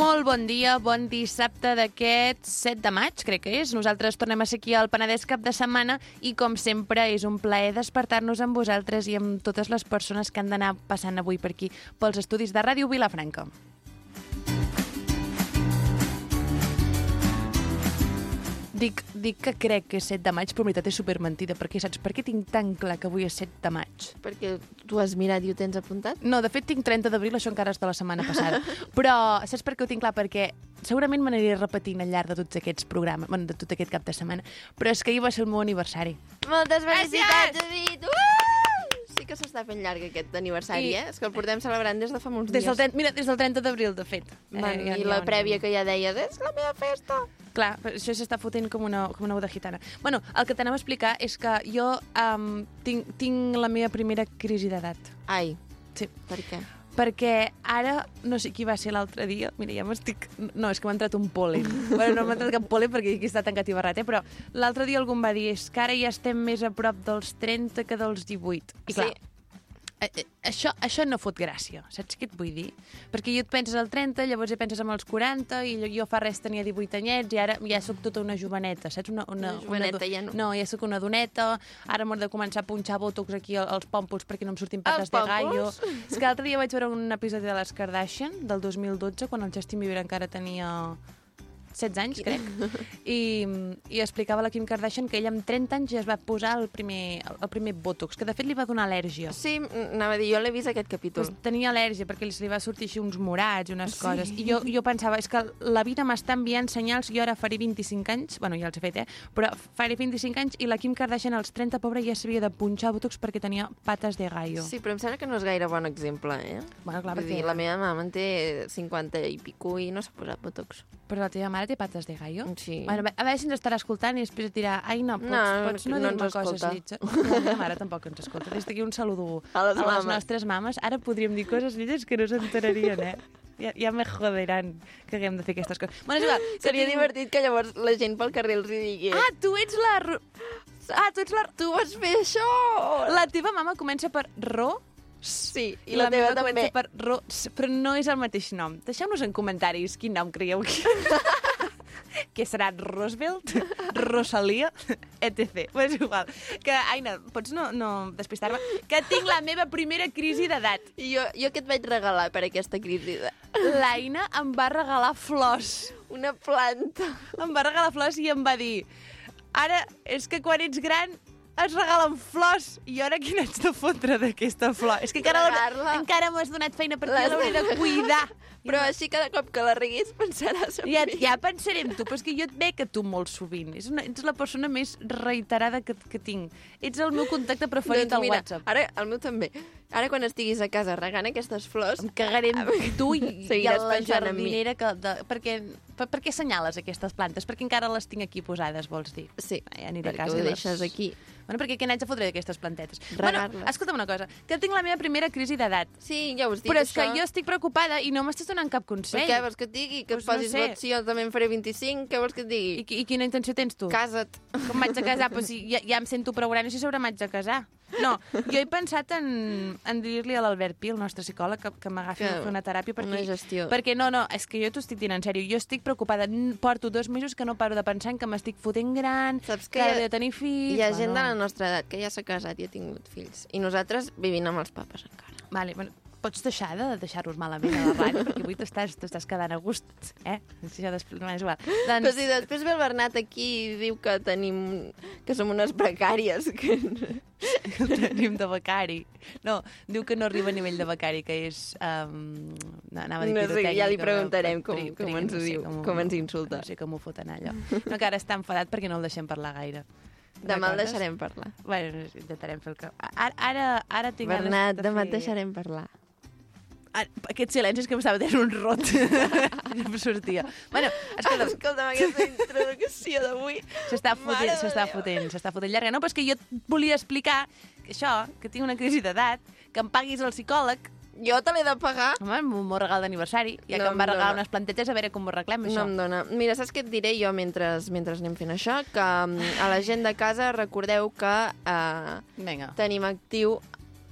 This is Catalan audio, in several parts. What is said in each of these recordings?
Molt bon dia, bon dissabte d'aquest 7 de maig, crec que és. Nosaltres tornem a ser aquí al Penedès cap de setmana i, com sempre, és un plaer despertar-nos amb vosaltres i amb totes les persones que han d'anar passant avui per aquí, pels estudis de Ràdio Vilafranca. Dic, dic que crec que és 7 de maig, però en veritat és supermentida, perquè saps per què tinc tan clar que avui és 7 de maig? Perquè tu has mirat i ho tens apuntat? No, de fet tinc 30 d'abril, això encara és de la setmana passada. Però saps per què ho tinc clar? Perquè segurament me n'aniré repetint al llarg de tots aquests programes, bueno, de tot aquest cap de setmana, però és que ahir va ser el meu aniversari. Moltes felicitats! David! Uh! Sí que s'està fent llarg aquest aniversari, I- eh? És que el portem celebrant des de fa molts Des del, dies. 30 mira, des del 30 d'abril, de fet. Man, ja- I ja la prèvia que ja deies, és la meva festa! Clar, però això s'està fotent com una, com una boda gitana. Bueno, el que t'anem a explicar és que jo um, tinc, tinc la meva primera crisi d'edat. Ai, Sí. per què? Perquè ara, no sé qui va ser l'altre dia, mira, ja m'estic... No, és que m'ha entrat un pol·len. bueno, no m'ha entrat cap pol·len perquè aquí està tancat i barrat, eh? però l'altre dia algú em va dir és que ara ja estem més a prop dels 30 que dels 18. I clar, Sí. Eh, eh, això, això no fot gràcia, saps què et vull dir? Perquè jo et penses al 30, llavors ja penses en els 40, i jo- fa res tenia 18 anyets, i ara ja sóc tota una joveneta, saps? Una, una, Una joveneta, do- ja no. No, ja sóc una doneta, ara m'ho de començar a punxar botox aquí al- als pòmpols perquè no em surtin pates de gallo. És que l'altre dia vaig veure un episodi de les Kardashian, del 2012, quan el Justin Bieber encara tenia 16 anys, crec, i, i explicava la Kim Kardashian que ella amb 30 anys ja es va posar el primer, el primer botox, que de fet li va donar al·lèrgia. Sí, anava a dir, jo l'he vist aquest capítol. Pues tenia al·lèrgia perquè li va sortir així uns morats i unes sí. coses. I jo, jo pensava, és que la vida m'està enviant senyals, jo ara faré 25 anys, bueno, ja els he fet, eh? Però faré 25 anys i la Kim Kardashian als 30, pobra, ja s'havia de punxar botox perquè tenia pates de gallo. Sí, però em sembla que no és gaire bon exemple, eh? Bueno, clar, Vull perquè... dir, la meva mama en té 50 i pico i no s'ha posat botox. Però la teva mare té pates de gallo? Sí. Bueno, a veure si ens estarà escoltant i després et dirà ai, no, pots No, pots no, no dir-me coses lletges. No, la meva mare tampoc ens escolta. Des d'aquí un saludo A les a les mames. nostres mames. Ara podríem dir coses lletges que no s'enterarien, eh? Ja, ja me joderan que haguem de fer aquestes coses. Bueno, és igual. que Seria tinc- divertit que llavors la gent pel carrer els hi digui Ah, tu ets la... Ah, tu ets la... tu vas fer això! La teva mama comença per Ro, Sí, i la, meva comença per Ro, però no és el mateix nom. Deixeu-nos en comentaris quin nom creieu que... que serà Roosevelt, Rosalia, etc. Però és igual. Que, Aina, pots no, no despistar-me? Que tinc la meva primera crisi d'edat. I jo, jo què et vaig regalar per aquesta crisi? De... L'Aina em va regalar flors. Una planta. Em va regalar flors i em va dir ara, és que quan ets gran es regalen flors i ara quin haig de fotre d'aquesta flor? És que encara, encara m'has donat feina L'has jo l'hauré de cuidar. Però així cada cop que la reguis pensaràs en Ja, mi. ja pensaré en tu, però és que jo et veig a tu molt sovint. És una, ets la persona més reiterada que, que tinc. Ets el meu contacte preferit al doncs mira, WhatsApp. Ara, el meu també. Ara quan estiguis a casa regant aquestes flors, Em cagaré en tu i, i a la jardinera que... De, perquè, per, per què assenyales aquestes plantes? Perquè encara les tinc aquí posades, vols dir? sí, Ja aniré a perquè casa ho i les- deixes aquí. Bueno, perquè què n'haig de fotre d'aquestes plantetes? Bueno, escolta'm una cosa, que tinc la meva primera crisi d'edat. Sí, ja us dic, Però és que això. jo estic preocupada i no m'estàs donant cap Però consell. què vols que et digui? Que Pues et posis no sé. vots si jo també en faré 25? Què vols que et digui? I, I quina intenció tens tu? Casa't. Com m'haig de casar? Si ja, ja em sento prou gran, no sé si sobre m'haig de casar. No, jo he pensat en, en dir-li a l'Albert Pi, el nostre psicòleg, que, que m'agafi a fer una teràpia. Perquè, una gestió. Perquè no, no, és que jo t'ho estic dient en sèrio. Jo estic preocupada. Porto dos mesos que no paro de pensar en que m'estic fotent gran, Saps que que ha- de tenir fills... Hi ha gent de la bueno. nostra edat que ja s'ha casat i ha tingut fills. I nosaltres vivint amb els papes encara. Vale, bueno, pots deixar de deixar-nos malament a la ràdio, perquè avui t'estàs quedant a gust, eh? Si això després... No, és igual. Però Doncs, si després ve el Bernat aquí i diu que tenim... que som unes precàries, que... tenim de becari. No, diu que no arriba a nivell de becari, que és... Um, no, anava a dir No sé, ja li però preguntarem com- com pri- ens no sé diu, ho- com ens insulta. No sé com ho foten allò. No, que ara està enfadat perquè no el deixem parlar gaire. Demà el deixarem parlar. Bueno, intentarem fer el que... Ara, ara, ara tinc Bernat, de demà et deixarem parlar. Ah, Aquest silenci és que m'estava tenint un rot. ja em sortia. Bueno, escolta, Escolta'm, aquesta introducció d'avui... S'està fotent, s'està fotent, s'està fotent llarga. No, però és que jo et volia explicar que això, que tinc una crisi d'edat, que em paguis el psicòleg, Jo te l'he de pagar? home, meu regal d'aniversari, ja No que em va regalar unes plantetes, a veure com ho arreglem, això. No em dóna. Mira, saps què et diré jo mentre, mentre anem fent això? Que mm, a la gent de casa recordeu que eh, Vinga. tenim actiu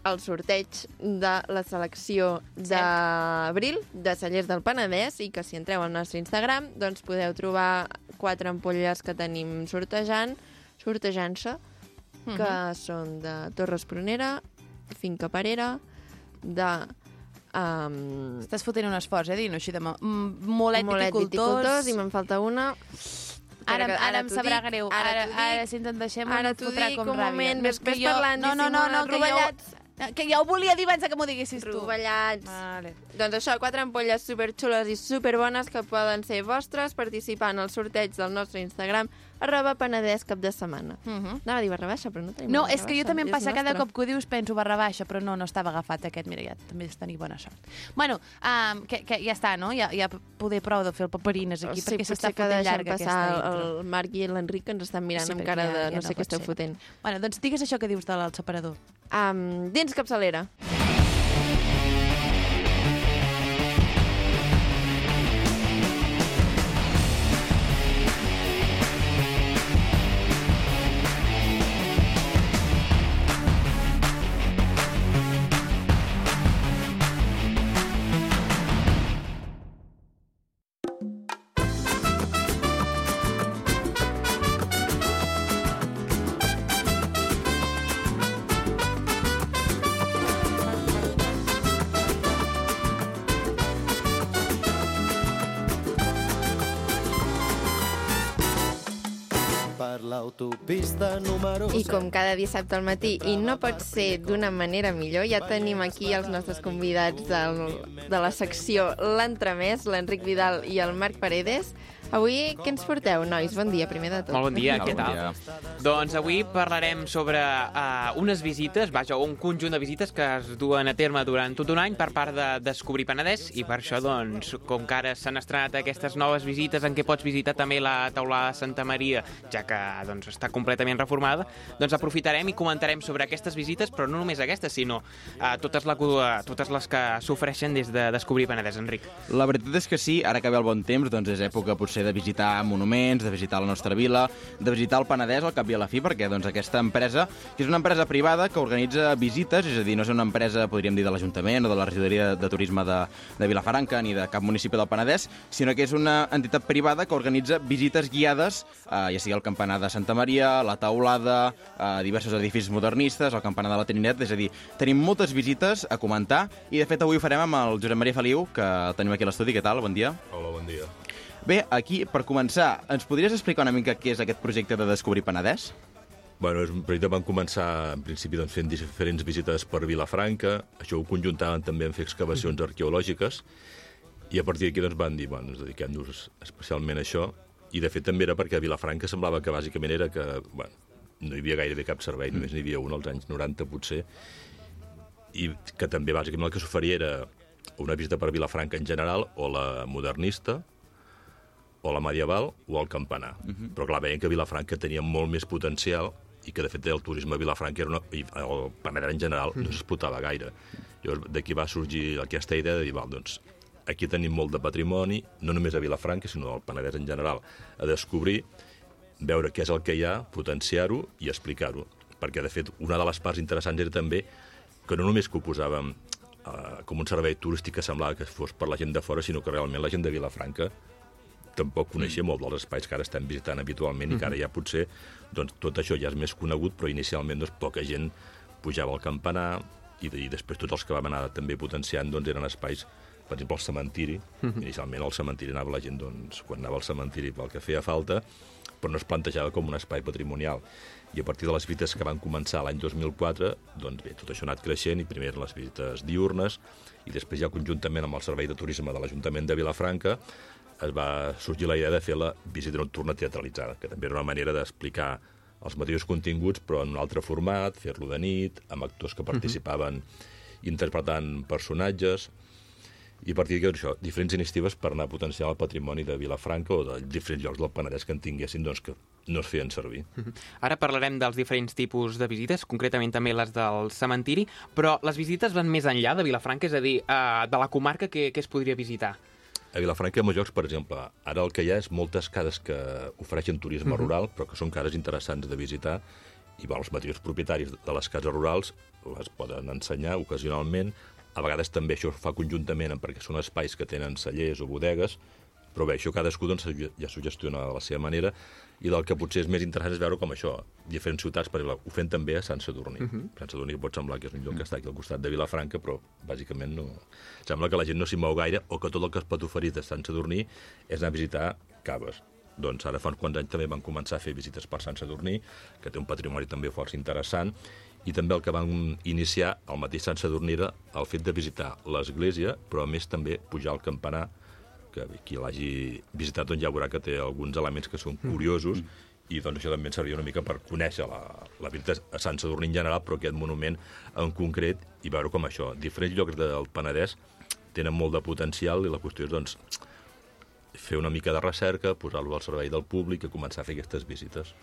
el sorteig de la selecció d'abril de Cellers del Penedès i que si entreu al nostre Instagram doncs podeu trobar quatre ampolles que tenim sortejant, sortejant-se, que són de Torres Prunera, Finca Parera, de um, Estàs fotent un esforç, eh, dient així de mo- molet, Molet viticultors. I me'n falta una. Ara, que- ara, em sabrà dic, greu. Ara, Ara, ara, si ens en deixem, Ara em t'ho dic, un ràbia. moment, No, ves que jo... parlant, no, no, no, no, que rovellats. jo, que ja ho volia dir abans que m'ho diguessis tu. Rovellats. Vale. Doncs això, quatre ampolles superxules i superbones que poden ser vostres participant al sorteig del nostre Instagram arroba penedès cap de setmana. Uh -huh. Anava a dir barra baixa, però no tenim No, és que jo també em passa cada cop que ho dius penso barra baixa, però no, no estava agafat aquest. Mira, ja també és tenir bona sort. Bueno, um, que, que ja està, no? Ja, ja poder prou de fer el paperines aquí, sí, perquè s'està fotent llarga passar aquesta intro. el Marc i l'Enric ens estan mirant Sí, amb cara ja- de ja no no sé què esteu fotent. Bueno, doncs digues això que dius del separador. Um, dins capçalera. per I com cada dissabte al matí, i no pot ser d'una manera millor, ja tenim aquí els nostres convidats del, de la secció L'Entremès, l'Enric Vidal i el Marc Paredes. Avui què ens porteu, nois? Bon dia, primer de tot. Molt bon dia, què bon tal? dia. Doncs avui parlarem sobre uh, unes visites, vaja, un conjunt de visites que es duen a terme durant tot un any per part de Descobrir Penedès i per això, doncs, com que ara s'han estrenat aquestes noves visites en què pots visitar també la taulada de Santa Maria, ja que doncs, està completament reformada, doncs aprofitarem i comentarem sobre aquestes visites, però no només aquestes, sinó uh, totes, la, uh, totes les que s'ofereixen des de Descobrir Penedès, Enric. La veritat és que sí, ara que ve el bon temps, doncs és època potser de visitar monuments, de visitar la nostra vila, de visitar el Penedès al cap i a la fi, perquè doncs, aquesta empresa, que és una empresa privada que organitza visites, és a dir, no és una empresa, podríem dir, de l'Ajuntament o de la regidoria de turisme de, de Vilafranca ni de cap municipi del Penedès, sinó que és una entitat privada que organitza visites guiades, eh, ja sigui el campanar de Santa Maria, la taulada, eh, diversos edificis modernistes, el campanar de la Trinitat, és a dir, tenim moltes visites a comentar i de fet avui ho farem amb el Josep Maria Feliu, que tenim aquí a l'estudi. Què tal? Bon dia. Hola, bon dia. Bé, aquí, per començar, ens podries explicar una mica què és aquest projecte de Descobrir Penedès? Bueno, és un projecte vam començar, en principi, doncs, fent diferents visites per Vilafranca. Això ho conjuntaven també en fer excavacions arqueològiques. I a partir d'aquí doncs, van dir, bueno, ens dediquem-nos especialment a això. I, de fet, també era perquè a Vilafranca semblava que, bàsicament, era que, bueno, no hi havia gairebé cap servei, només n'hi havia un als anys 90, potser, i que també, bàsicament, el que s'oferia era una visita per Vilafranca en general, o la modernista, o la medieval o el campanar. Uh -huh. Però clar, veiem que Vilafranca tenia molt més potencial i que de fet el turisme a Vilafranca era una, i el Penedès en general no s'explotava gaire. Llavors d'aquí va sorgir aquesta idea de dir, val, doncs aquí tenim molt de patrimoni, no només a Vilafranca, sinó al Penedès en general, a descobrir, veure què és el que hi ha, potenciar-ho i explicar-ho. Perquè, de fet, una de les parts interessants era també que no només que ho posàvem eh, com un servei turístic que semblava que fos per la gent de fora, sinó que realment la gent de Vilafranca tampoc coneixia mm. molt dels espais que ara estem visitant habitualment mm i que ara ja potser doncs, tot això ja és més conegut, però inicialment doncs, poca gent pujava al campanar i, i després tots els que vam anar també potenciant doncs, eren espais per exemple, el cementiri. Mm -hmm. Inicialment al cementiri anava la gent, doncs, quan anava al cementiri pel que feia falta, però no es plantejava com un espai patrimonial. I a partir de les visites que van començar l'any 2004, doncs bé, tot això ha anat creixent, i primer les visites diurnes, i després ja conjuntament amb el Servei de Turisme de l'Ajuntament de Vilafranca es va sorgir la idea de fer la visita nocturna teatralitzada, que també era una manera d'explicar els mateixos continguts, però en un altre format, fer-lo de nit, amb actors que participaven uh -huh. interpretant personatges, i a partir d'aquí, això, diferents iniciatives per anar a potenciar el patrimoni de Vilafranca o de diferents llocs del Penedès que en tinguessin doncs, que no es feien servir. Ara parlarem dels diferents tipus de visites, concretament també les del cementiri, però les visites van més enllà de Vilafranca, és a dir, eh, de la comarca que, que es podria visitar. A Vilafranca molts llocs, per exemple, ara el que hi ha és moltes cases que ofereixen turisme uh -huh. rural, però que són cases interessants de visitar i bueno, els mateixos propietaris de les cases rurals les poden ensenyar ocasionalment. A vegades també això es fa conjuntament perquè són espais que tenen cellers o bodegues, però bé, això cadascú doncs, ja s'ho gestiona de la seva manera i del que potser és més interessant és veure com això, diferents ciutats, per exemple, ho fem també a Sant Sadurní. Uh -huh. Sant Sadurní pot semblar que és un lloc que està aquí al costat de Vilafranca, però bàsicament no... Sembla que la gent no s'hi mou gaire o que tot el que es pot oferir de Sant Sadurní és anar a visitar caves. Doncs ara fa uns quants anys també van començar a fer visites per Sant Sadurní, que té un patrimoni també força interessant, i també el que van iniciar al mateix Sant Sadurní era el fet de visitar l'església, però a més també pujar al campanar, que qui l'hagi visitat doncs ja veurà que té alguns elements que són curiosos mm. i doncs això també ens servia una mica per conèixer la, la veritat a Sant Sadurní en general, però aquest monument en concret i veure com això, diferents llocs del Penedès tenen molt de potencial i la qüestió és doncs fer una mica de recerca, posar-lo al servei del públic i començar a fer aquestes visites.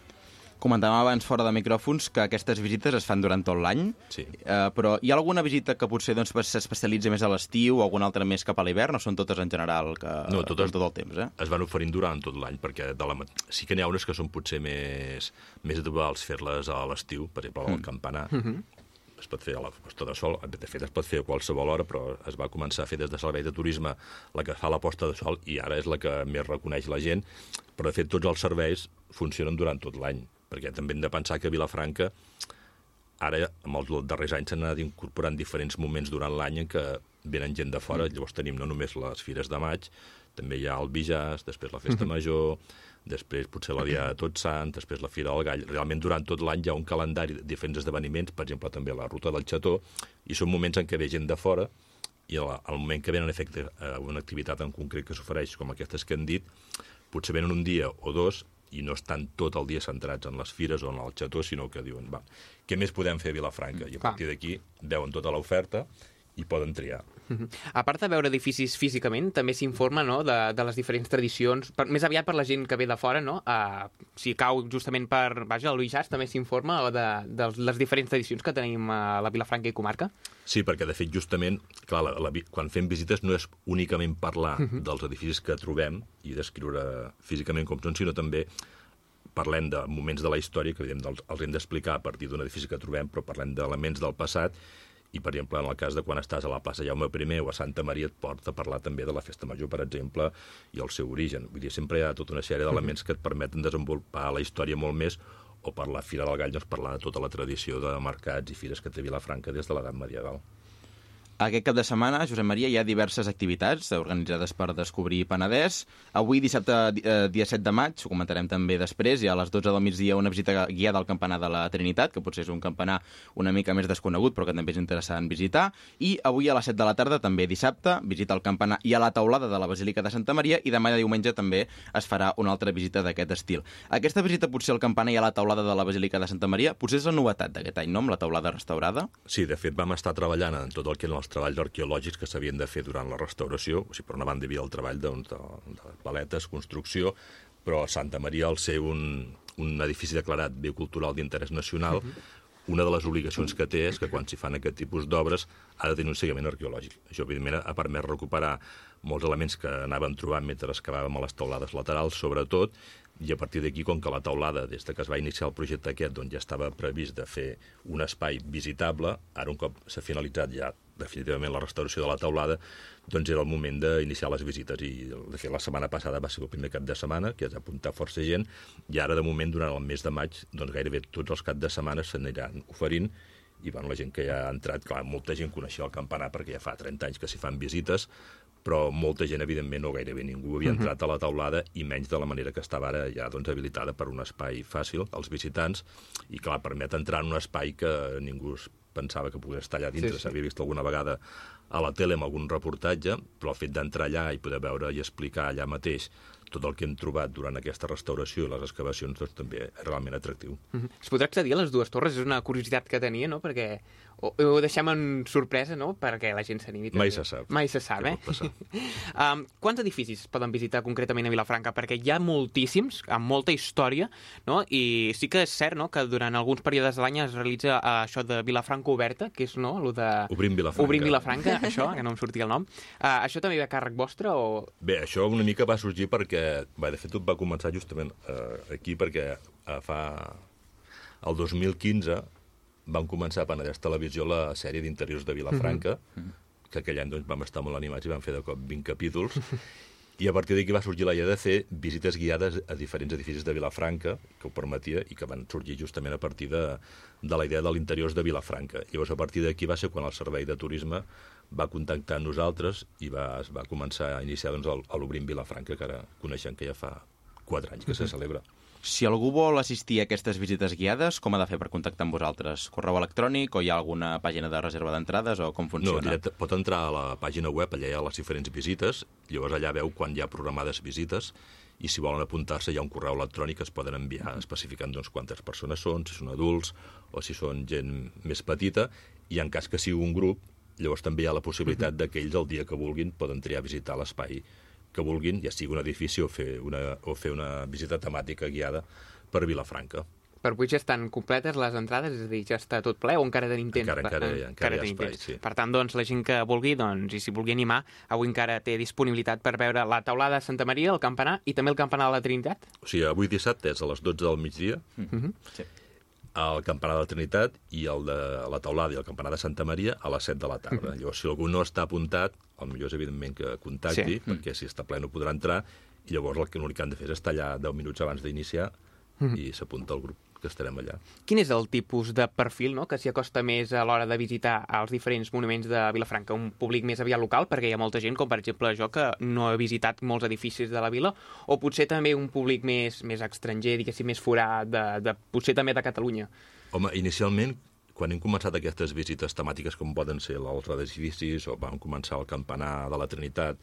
Comentàvem abans fora de micròfons que aquestes visites es fan durant tot l'any, Sí. eh, però hi ha alguna visita que potser doncs, s'especialitza més a l'estiu o alguna altra més cap a l'hivern, o són totes en general que, No, totes- tot el temps, eh? es van oferint durant tot l'any, perquè de la... sí que n'hi ha unes que són potser més, més habituals fer-les a l'estiu, per exemple, al campanar. Mm -hmm. Es pot fer a la posta de sol, de fet es pot fer a qualsevol hora, però es va començar a fer des de Servei de Turisme la que fa la posta de sol i ara és la que més reconeix la gent, però de fet tots els serveis funcionen durant tot l'any, perquè també hem de pensar que Vilafranca ara, amb els darrers anys, s'han anat incorporant diferents moments durant l'any en què venen gent de fora, llavors tenim no només les fires de maig, també hi ha el Bijàs, després la Festa Major, després potser la Dia de Tots Sants, després la Fira del Gall. Realment durant tot l'any hi ha un calendari de diferents esdeveniments, per exemple també la Ruta del Xató, i són moments en què ve gent de fora i al, al moment que venen en efecte a una activitat en concret que s'ofereix, com aquestes que hem dit, potser venen un dia o dos i no estan tot el dia centrats en les fires o en el xató, sinó que diuen, va, què més podem fer a Vilafranca? I a partir d'aquí veuen tota l'oferta i poden triar. Mhm. A part de veure edificis físicament, també s'informa no, de, de les diferents tradicions, per, més aviat per la gent que ve de fora, no? Uh, si cau justament per, vaja, el Luixàs, també s'informa de, de les diferents tradicions que tenim a la Vilafranca i comarca. Sí, perquè de fet justament, clar, la, la, quan fem visites no és únicament parlar dels edificis que trobem i descriure físicament com són, sinó també parlem de moments de la història que evidentment els, els hem d'explicar a partir d'un edifici que trobem, però parlem d'elements del passat i, per exemple, en el cas de quan estàs a la plaça Jaume I o a Santa Maria et porta a parlar també de la Festa Major, per exemple, i el seu origen. Vull dir, sempre hi ha tota una sèrie d'elements que et permeten desenvolupar la història molt més o per la Fira del Gall, doncs, parlar de tota la tradició de mercats i fires que té Vilafranca des de l'edat medieval. Aquest cap de setmana, Josep Maria, hi ha diverses activitats organitzades per Descobrir Penedès. Avui, dissabte, eh, dia 7 de maig, ho comentarem també després, hi ha a les 12 del migdia una visita guiada al campanar de la Trinitat, que potser és un campanar una mica més desconegut, però que també és interessant visitar. I avui a les 7 de la tarda, també dissabte, visita al campanar i a la taulada de la Basílica de Santa Maria, i demà de diumenge també es farà una altra visita d'aquest estil. Aquesta visita potser al campanar i a la taulada de la Basílica de Santa Maria, potser és la novetat d'aquest any, no?, amb la taulada restaurada. Sí, de fet, vam estar treballant en tot el que els treballs arqueològics que s'havien de fer durant la restauració. O sigui, per una banda hi havia el treball doncs, de, de paletes, construcció, però Santa Maria, al ser un, un edifici declarat bé cultural d'interès nacional, una de les obligacions que té és que quan s'hi fan aquest tipus d'obres ha de tenir un seguiment arqueològic. Això, evidentment, ha permès recuperar molts elements que anàvem trobant mentre excavàvem a les taulades laterals, sobretot, i a partir d'aquí, com que la taulada, des de que es va iniciar el projecte aquest, doncs ja estava previst de fer un espai visitable, ara un cop s'ha finalitzat ja definitivament la restauració de la taulada, doncs era el moment d'iniciar les visites i de fet la setmana passada va ser el primer cap de setmana, que es apuntar força gent, i ara de moment durant el mes de maig doncs gairebé tots els caps de setmana s'aniran oferint i bueno, la gent que ja ha entrat, clar, molta gent coneixia el campanar perquè ja fa 30 anys que s'hi fan visites, però molta gent, evidentment, no gairebé ningú havia entrat a la taulada i menys de la manera que estava ara ja doncs, habilitada per un espai fàcil als visitants i, clar, permet entrar en un espai que ningú pensava que pogués estar allà dintre. Sí, sí. S'havia vist alguna vegada a la tele amb algun reportatge, però el fet d'entrar allà i poder veure i explicar allà mateix tot el que hem trobat durant aquesta restauració i les excavacions doncs, també és realment atractiu. Mhm. Es podrà accedir a les dues torres? És una curiositat que tenia, no? Perquè ho, ho deixem en sorpresa, no? Perquè la gent s'animi. Mai se sap. Mai se sap, eh? um, quants edificis es poden visitar concretament a Vilafranca? Perquè hi ha moltíssims, amb molta història, no? I sí que és cert, no?, que durant alguns períodes de l'any es realitza uh, això de Vilafranca oberta, que és, no?, allò de... Obrim Vilafranca. Obrim Vilafranca, això, que no em sortia el nom. Uh, això també ve a càrrec vostre o... Bé, això una mica va sorgir perquè, bé, de fet tot va començar justament eh, aquí perquè eh, fa El 2015 van començar a Penedès Televisió la sèrie d'interiors de Vilafranca, que aquell any doncs, vam estar molt animats i vam fer de cop 20 capítols, i a partir d'aquí va sorgir la idea de fer visites guiades a diferents edificis de Vilafranca, que ho permetia, i que van sorgir justament a partir de, de la idea de l'interiors de Vilafranca. Llavors, a partir d'aquí va ser quan el Servei de Turisme va contactar amb nosaltres i va, es va començar a iniciar doncs, l'Obrim Vilafranca, que ara coneixem que ja fa 4 anys que se celebra. Si algú vol assistir a aquestes visites guiades, com ha de fer per contactar amb vosaltres? Correu electrònic o hi ha alguna pàgina de reserva d'entrades o com No, funciona? directe, pot entrar a la pàgina web, allà hi ha les diferents visites, llavors allà veu quan hi ha programades visites, i si volen apuntar-se hi ha un correu electrònic que es poden enviar especificant doncs, quantes persones són, si són adults o si són gent més petita, i en cas que sigui un grup, llavors també hi ha la possibilitat de que ells el dia que vulguin poden triar visitar l'espai que vulguin, ja sigui un edifici o fer una, o fer una visita temàtica guiada per Vilafranca. Per avui ja estan completes les entrades, és a dir, ja està tot ple o encara tenim temps? Encara- encara ha- encara hi ha espai, temps. sí. Per tant, doncs, la gent que vulgui, doncs, i si vulgui animar, avui encara té disponibilitat per veure la taulada de Santa Maria, el campanar i també el campanar de la Trinitat. O sigui, avui dissabte és a les 12 del migdia, Sí. El campanar de la Trinitat i el de la Taulada i el campanar de Santa Maria a les 7 de la tarda. Llavors, si algú no està apuntat, el millor és evidentment que contacti, Sí. perquè si està ple no podrà entrar, i llavors el que l'únic que han de fer és estar allà 10 minuts abans d'iniciar i s'apunta al grup que estarem allà. Quin és el tipus de perfil no? que s'hi acosta més a l'hora de visitar els diferents monuments de Vilafranca? Un públic més aviat local, perquè hi ha molta gent, com per exemple jo, que no he visitat molts edificis de la vila, o potser també un públic més, més estranger, diguéssim, més forat, de, de, potser també de Catalunya. Home, inicialment, quan hem començat aquestes visites temàtiques com poden ser l'altre d'edificis o vam començar el campanar de la Trinitat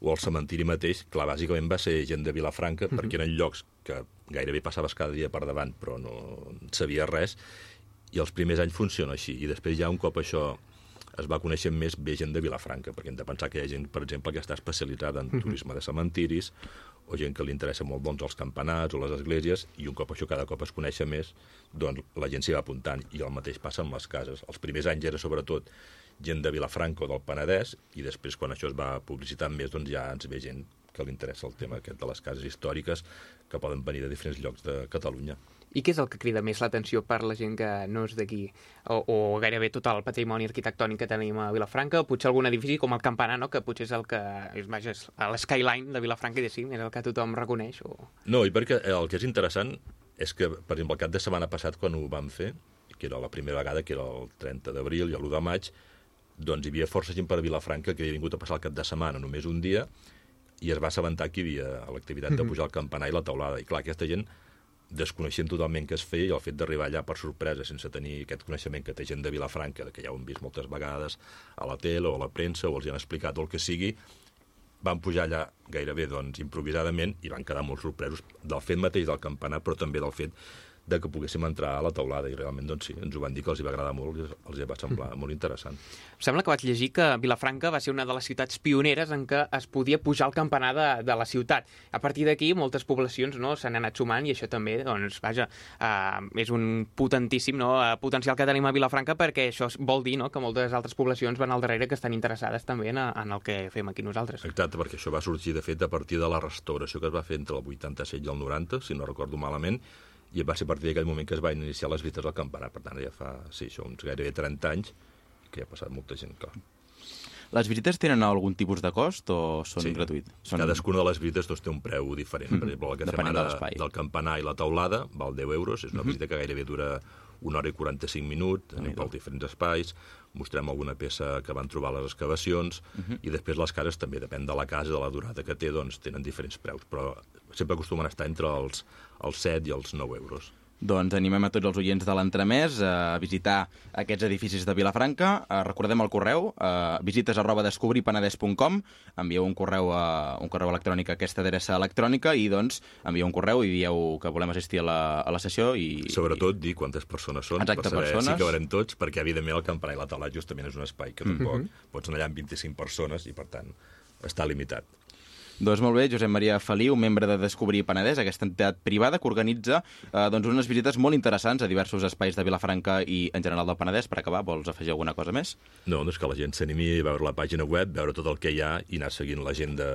o el cementiri mateix, clar, bàsicament va ser gent de Vilafranca, perquè eren llocs que gairebé passaves cada dia per davant, però no en sabies res, i els primers anys funciona així. I després ja un cop això es va conèixer més bé gent de Vilafranca, perquè hem de pensar que hi ha gent, per exemple, que està especialitzada en turisme de cementiris, o gent que li interessa molt doncs, els campanats o les esglésies, i un cop això cada cop es coneix més, doncs la gent s'hi va apuntant, i el mateix passa amb les cases. Els primers anys era sobretot gent de Vilafranca o del Penedès, i després quan això es va publicitar més, doncs ja ens ve gent que li interessa el tema aquest de les cases històriques que poden venir de diferents llocs de Catalunya. I què és el que crida més l'atenció per la gent que no és d'aquí? O, o gairebé tot el patrimoni arquitectònic que tenim a Vilafranca, o potser algun edifici com el Campanar, no? que potser és el que és, vaja, és l'skyline de Vilafranca, diguéssim, és el que tothom reconeix. O... No, i perquè el que és interessant és que, per exemple, el cap de setmana passat, quan ho vam fer, que era la primera vegada, que era el 30 d'abril i l'1 de maig, doncs hi havia força gent per Vilafranca que havia vingut a passar el cap de setmana només un dia i es va assabentar que hi havia l'activitat de pujar al campanar i la taulada. I clar, aquesta gent desconeixent totalment què es feia i el fet d'arribar allà per sorpresa sense tenir aquest coneixement que té gent de Vilafranca, que ja ho hem vist moltes vegades a la tele o a la premsa o els hi han explicat o el que sigui, van pujar allà gairebé doncs, improvisadament i van quedar molt sorpresos del fet mateix del campanar, però també del fet de que poguéssim entrar a la taulada i realment doncs sí, ens ho van dir que els hi va agradar molt i els hi va semblar molt interessant. Em sembla que vaig llegir que Vilafranca va ser una de les ciutats pioneres en què es podia pujar al campanar de, de la ciutat. A partir d'aquí, moltes poblacions no, s'han anat sumant i això també, doncs, vaja, eh, és un potentíssim no, eh, potencial que tenim a Vilafranca perquè això vol dir no, que moltes altres poblacions van al darrere que estan interessades també en, en el que fem aquí nosaltres. Exacte, perquè això va sorgir, de fet, a partir de la restauració que es va fer entre el 87 i el 90, si no recordo malament, i va ser a partir d'aquell moment que es van iniciar les visites al campanar. Per tant, ja fa, sí, això, uns gairebé 30 anys, que ja ha passat molta gent, clar. Les visites tenen algun tipus de cost o són Sí. gratuïts? Són... Cadascuna de les visites doncs, té un preu diferent. Per exemple, la que fem Depenent de ara l'espai. del campanar i la taulada val 10 euros. És una visita que gairebé dura una hora i 45 minuts, anem pels diferents espais, mostrem alguna peça que van trobar a les excavacions, i després les cases també, depèn de la casa, de la durada que té, doncs tenen diferents preus, però sempre acostumen a estar entre els, els 7 i els 9 euros. Doncs animem a tots els oients de l'entremès a visitar aquests edificis de Vilafranca. Eh, recordem el correu, eh, visites arroba descobripenedès.com, envieu un correu, a, un correu electrònic a aquesta adreça electrònica i doncs envieu un correu i dieu que volem assistir a la, a la sessió i... Sobretot dir quantes persones són, Exacte, per saber persones. si cabrem tots, perquè evidentment el campanar i la taulada justament és un espai que tampoc pots anar allà amb 25 persones i per tant està limitat. Doncs molt bé, Josep Maria Feliu, membre de Descobrir Penedès, aquesta entitat privada que organitza eh, doncs unes visites molt interessants a diversos espais de Vilafranca i en general del Penedès. Per acabar, vols afegir alguna cosa més? No, doncs que la gent s'animi a veure la pàgina web, veure tot el que hi ha i anar seguint l'agenda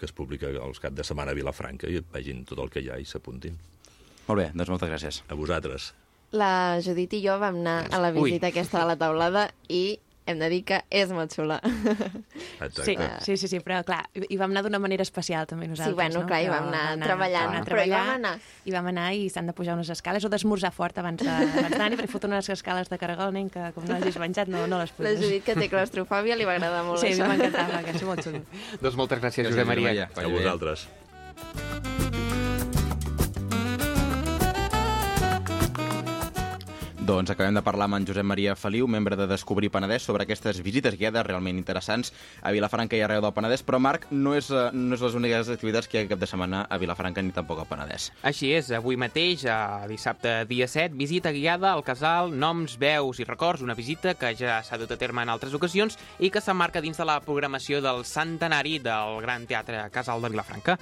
que es publica els cap de setmana a Vilafranca i vegin tot el que hi ha i s'apuntin. Molt bé, doncs moltes gràcies. A vosaltres. La Judit i jo vam anar a la Ui. visita aquesta de la taulada i hem de dir que és molt xula. Exacte. Sí, sí, sí, sí, però clar, hi vam anar d'una manera especial també nosaltres, bueno, no? clar, hi vam anar treballant, vam anar però hi vam treballar, anar. I vam anar i s'han de pujar unes escales o d'esmorzar fort abans d'anar-hi, perquè foten unes escales de caragol, nen, que com no hagis menjat no, no les La puges. Judit, que té claustrofòbia, li va agradar molt Sí, això. m'encantava, que és molt xulo. Doncs moltes gràcies, Josep Maria. Maria. A vosaltres. Doncs acabem de parlar amb en Josep Maria Feliu, membre de Descobrir Penedès, sobre aquestes visites guiades realment interessants a Vilafranca i arreu del Penedès. Però, Marc, no és, eh, no és les úniques activitats que hi ha cap de setmana a Vilafranca ni tampoc al Penedès. Així és, avui mateix, a dissabte dia 7, visita guiada al casal Noms, Veus i Records, una visita que ja s'ha dut a terme en altres ocasions i que s'emmarca dins de la programació del centenari del Gran Teatre Casal de Vilafranca.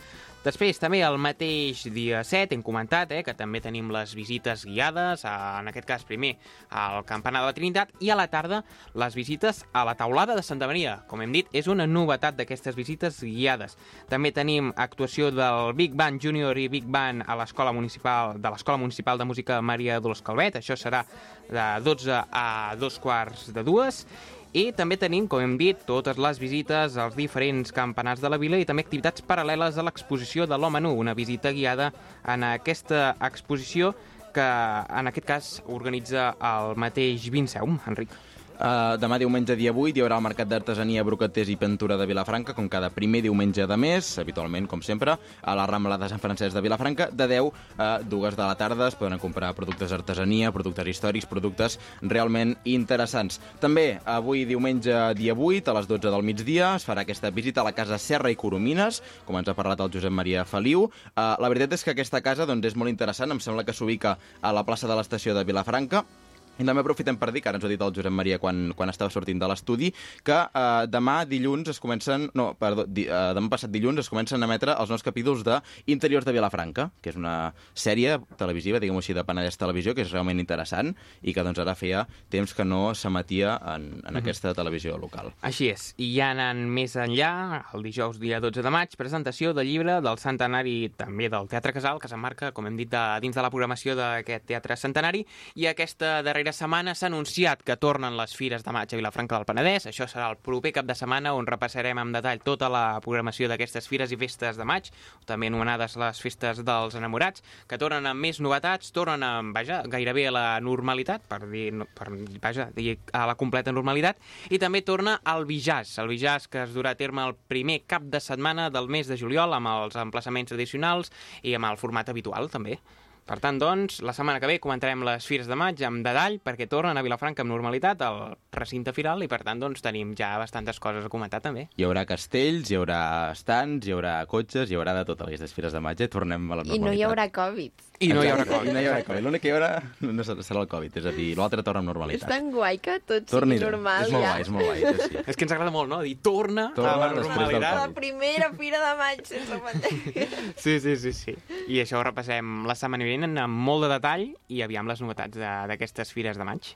Després, també el mateix dia 7, hem comentat eh, que també tenim les visites guiades, a, en aquest cas primer al Campanar de la Trinitat, i a la tarda les visites a la taulada de Santa Maria. Com hem dit, és una novetat d'aquestes visites guiades. També tenim actuació del Big Band Junior i Big Band a l'Escola Municipal de l'Escola Municipal de Música Maria Dolors Calvet. Això serà de 12 a dos quarts de dues. I també tenim, com hem dit, totes les visites als diferents campanars de la vila i també activitats paral·leles a l'exposició de l'Home Nu, una visita guiada en aquesta exposició que en aquest cas organitza el mateix Vinceum, Enric. Uh, demà diumenge dia 8 hi haurà el Mercat d'Artesania, Brocaters i Pintura de Vilafranca, com cada primer diumenge de mes, habitualment, com sempre, a la Rambla de Sant Francesc de Vilafranca, de 10 a 2 de la tarda es poden comprar productes d'artesania, productes històrics, productes realment interessants. També, avui diumenge dia 8, a les 12 del migdia, es farà aquesta visita a la Casa Serra i Coromines, com ens ha parlat el Josep Maria Feliu. Uh, la veritat és que aquesta casa doncs, és molt interessant, em sembla que s'ubica a la plaça de l'estació de Vilafranca, i també aprofitem per dir, que ara ens ho ha dit el Josep Maria quan, quan estava sortint de l'estudi, que eh, demà dilluns es comencen... No, perdó, di, eh, demà passat dilluns es comencen a emetre els nous capítols de Interiors de Vilafranca, que és una sèrie televisiva, diguem-ho així, de Penedès Televisió, que és realment interessant i que doncs ara feia temps que no s'emetia en, en aquesta televisió local. Així és, i ja anant més enllà, el dijous dia 12 de maig, presentació del llibre del centenari també del Teatre Casal, que s'emmarca, com hem dit, de, dins de la programació d'aquest Teatre Centenari, i aquesta darrera setmana s'ha anunciat que tornen les Fires de Maig a Vilafranca del Penedès. Això serà el proper cap de setmana on repassarem en detall tota la programació d'aquestes Fires i Festes de Maig, també anomenades les Festes dels Enamorats, que tornen amb més novetats, tornen amb, vaja, gairebé a la normalitat, per dir, per, vaja, dir a la completa normalitat, i també torna el Bijàs, el Bijàs que es durà a terme el primer cap de setmana del mes de juliol amb els emplaçaments tradicionals i amb el format habitual, també. Per tant, doncs, la setmana que ve comentarem les Fires de Maig amb detall perquè tornen a Vilafranca amb normalitat al recinte firal i, per tant, doncs, tenim ja bastantes coses a comentar també. Hi haurà castells, hi haurà estants, hi haurà cotxes, hi haurà de tot a les Fires de maig, eh? tornem a la normalitat. I no hi haurà Covid. I no hi haurà Covid. I no hi haurà Covid. L'únic que hi haurà no serà el Covid, és a dir, l'altre torna amb És normalitat. tan guai que tot Torni, sigui normal és molt ja. guai, és molt guai, és, sí. És que ens agrada molt, no? Dir torna, Torna a la després del normalitat. La primera fira de maig sense pandèmia. Sí, sí, sí, sí. I això ho repassem la setmana vinent amb molt de detall i aviam les novetats d'aquestes Fires de Maig.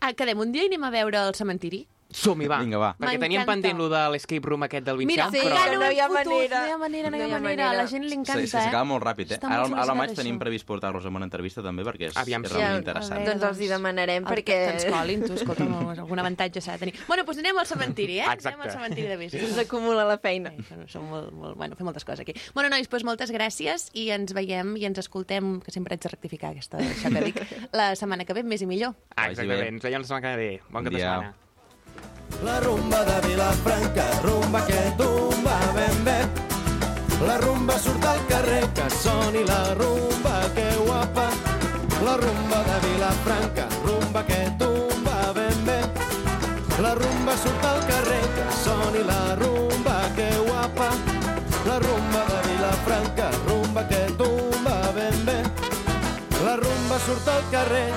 Ah, quedem un dia i anem a veure el cementiri? Som-hi, va. Vinga, va. Perquè teníem pendent lo de l'escape room aquest del Mira, Vinxam, sí, però... que no hi ha manera. No hi ha manera, no hi ha No hi ha manera. A la gent li Sí, encanta, sí, s'acaba eh? molt ràpid, eh? Està Ara, ara al maig tenim previst portar-los en una entrevista també perquè és, Aviam és realment Ja, interessant. a Doncs els hi demanarem El- perquè... Que ens colin, tu, escolta, algun avantatge s'ha de tenir. Bueno, doncs anem al cementiri, eh? Exacte. Anem al cementiri de Vic. Ens acumula la feina. Sí, som- molt, molt, bueno, fem moltes coses aquí. Bueno, nois, doncs moltes gràcies i ens veiem i ens escoltem, que sempre haig de rectificar aquesta, això que dic, la setmana que ve, més i millor. Ah, exactament. Ens veiem la setmana que ve. Bon cap de setmana. La rumba de Vilafranca, rumba que tumba ben bé. La rumba surt al carrer, que soni la rumba, que guapa. La rumba de Vilafranca, rumba que tumba ben bé. La rumba surt al carrer, que soni la rumba, que guapa. La rumba de Vilafranca, rumba que tumba ben bé. La rumba surt al carrer,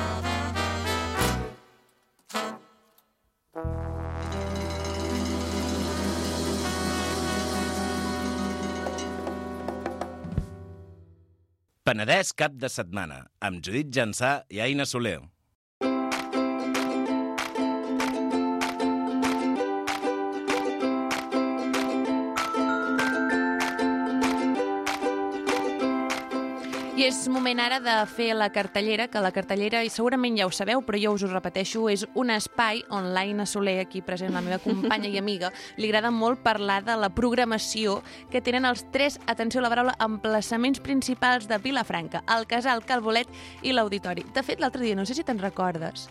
Penedès cap de setmana, amb Judit Jansà i Aina Soler. I és moment ara de fer la cartellera, que la cartellera, i segurament ja ho sabeu, però jo us ho repeteixo, és un espai on l'Aina Soler, aquí present, la meva companya i amiga, li agrada molt parlar de la programació que tenen els tres, atenció a la paraula, emplaçaments principals de Vilafranca, el Casal, Calbolet i l'Auditori. De fet, l'altre dia, no sé si te'n recordes,